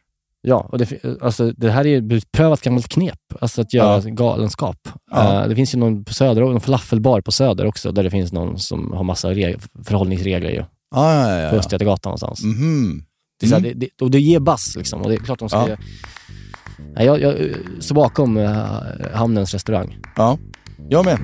Ja, och det, alltså, det här är ju ett beprövat gammalt knep, alltså att göra Ja. galenskap. Ja. Eh, det finns ju någon på Söder, någon falafelbar på Söder också, där det finns någon som har massa reg- förhållningsregler ju. Ja, ja, ja, På. Östgötagatan någonstans. Det, är så här, Mm. det, det, och det ger bass liksom. Och det är klart de ska... Ja. Nej, jag, jag eh, står bakom eh, Hamnens restaurang. Ja, jag med.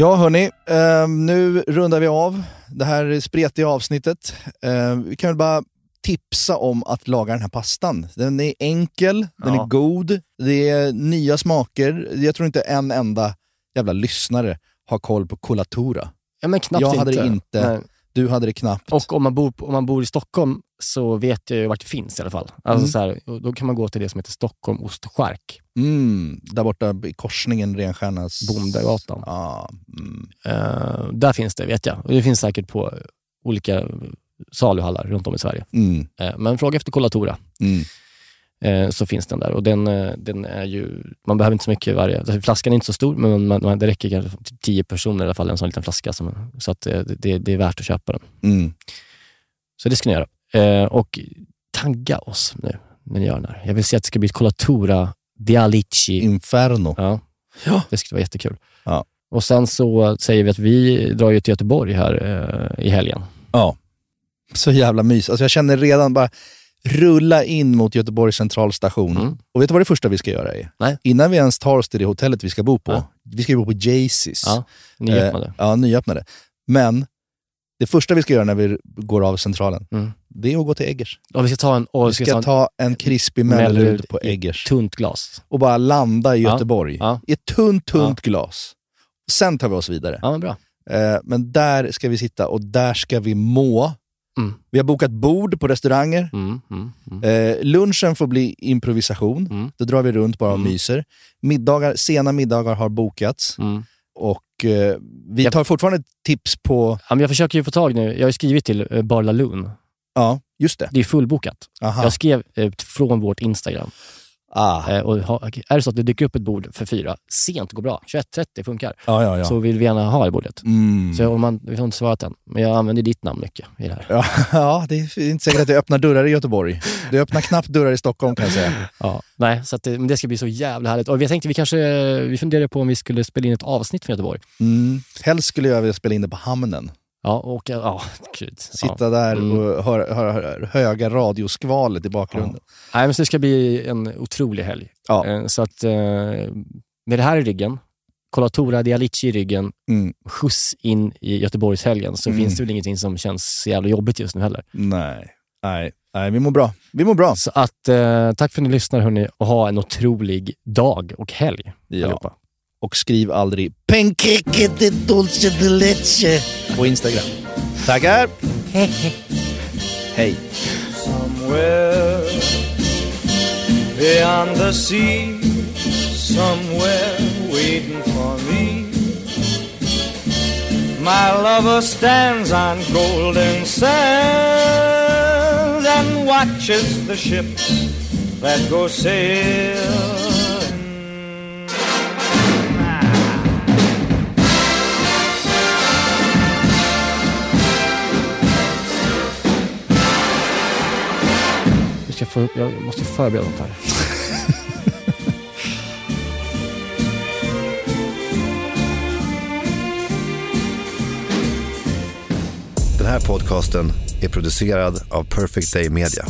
Ja hörni, eh, nu rundar vi av det här spretiga avsnittet. Eh, vi kan väl bara tipsa om att laga den här pastan. Den är enkel, den Ja. är god, det är nya smaker. Jag tror inte en enda jävla lyssnare har koll på colatura. Ja, men knappt jag hade inte. det inte, Nej. du hade det knappt. Och om man, bor, om man bor i Stockholm så vet jag ju vart det finns i alla fall. Alltså, Mm. så här, då kan man gå till det som heter Stockholm Ost och Skärk. Mm, där borta i korsningen Renstjärnas... Bondagatan. Ja, mm. Eh, där finns det, vet jag. Och det finns säkert på olika saluhallar runt om i Sverige. Eh, men fråga efter Colatura. Mm. Eh, så finns den där. Och den, den är ju, man behöver inte så mycket varje. Alltså, flaskan är inte så stor, men man, man, det räcker kanske till tio personer i alla fall, en sån liten flaska. Som, så att det, det är värt att köpa den. Mm. Så det ska ni göra. Eh, och tagga oss nu när ni gör den här. Jag vill se att det ska bli ett Colatura Dialici. Inferno. Ja. Ja. Det skulle vara jättekul. Ja. Och sen så säger vi att vi drar ju till Göteborg här eh, i helgen. Ja. Så jävla mys. Alltså jag känner redan bara rulla in mot Göteborgs centralstation. Och vet du vad det första vi ska göra är? Mm. Nej. Innan vi ens tar oss till det hotellet vi ska bo på. Ja. Vi ska ju bo på Jaycees. Ja, nyöppnade. Eh, ja, nyöppnade. Men det första vi ska göra när vi går av centralen, Mm. det är att gå till Eggers. Och vi ska ta en, Vi ska ta en krispig Mellerud på Eggers. tunt glas. Och bara landa i Ja. Göteborg. Ja. I ett tunt, tunt glas. Sen tar vi oss vidare. Ja, men bra. Eh, men där ska vi sitta och där ska vi må. Mm. Vi har bokat bord på restauranger. Mm, mm, mm. Eh, lunchen får bli improvisation. Mm. Då drar vi runt bara och myser. Middagar, sena middagar har bokats. Och eh, vi tar fortfarande tips på... Ja, men jag försöker ju få tag nu. Jag har skrivit till eh, Bar Laloon. Ja, just det. Det är fullbokat. Aha. Jag skrev eh, från vårt Instagram. Ah. Eh, och ha, är det så att det dyker upp ett bord för fyra, sent går bra. 21.30 funkar. Ja, ja, ja. Så vill vi gärna ha det bordet. Mm. Så om man, vi har inte svarat än, men jag använder ditt namn mycket i det här. Ja, ja, det är inte säkert att det öppnar dörrar i Göteborg. Det öppnar knappt dörrar i Stockholm kan jag säga. Ja, nej, så det, men det ska bli så jävla härligt. Och jag tänkte vi kanske, vi funderade på om vi skulle spela in ett avsnitt från Göteborg. Mm. Helst skulle jag vilja spela in det på Hamnen. Ja, och ja, gud. Sitta ja. där Mm. och höra, höra, höra höga radioskvalet i bakgrunden. Nej, men det ska bli en otrolig helg. Ja. Eh, Så att eh, med det här i ryggen, Colatora Dialici i ryggen, Mm. skjuts in i Göteborgshelgen, så Mm. finns det väl ingenting som känns så jävla jobbigt just nu heller. Nej. Nej, nej, vi mår bra. Vi mår bra. Så att, eh, tack för att ni lyssnar hörni, och ha en otrolig dag och helg allihopa. Och skriv aldrig Pancake de dulce de leche på Instagram. Tackar! Hej! Somewhere beyond the sea, somewhere waiting for me. My lover stands on golden sands and watches the ships that go sailing. Får, jag måste förbereda något här. Den här podcasten är producerad av Perfect Day Media.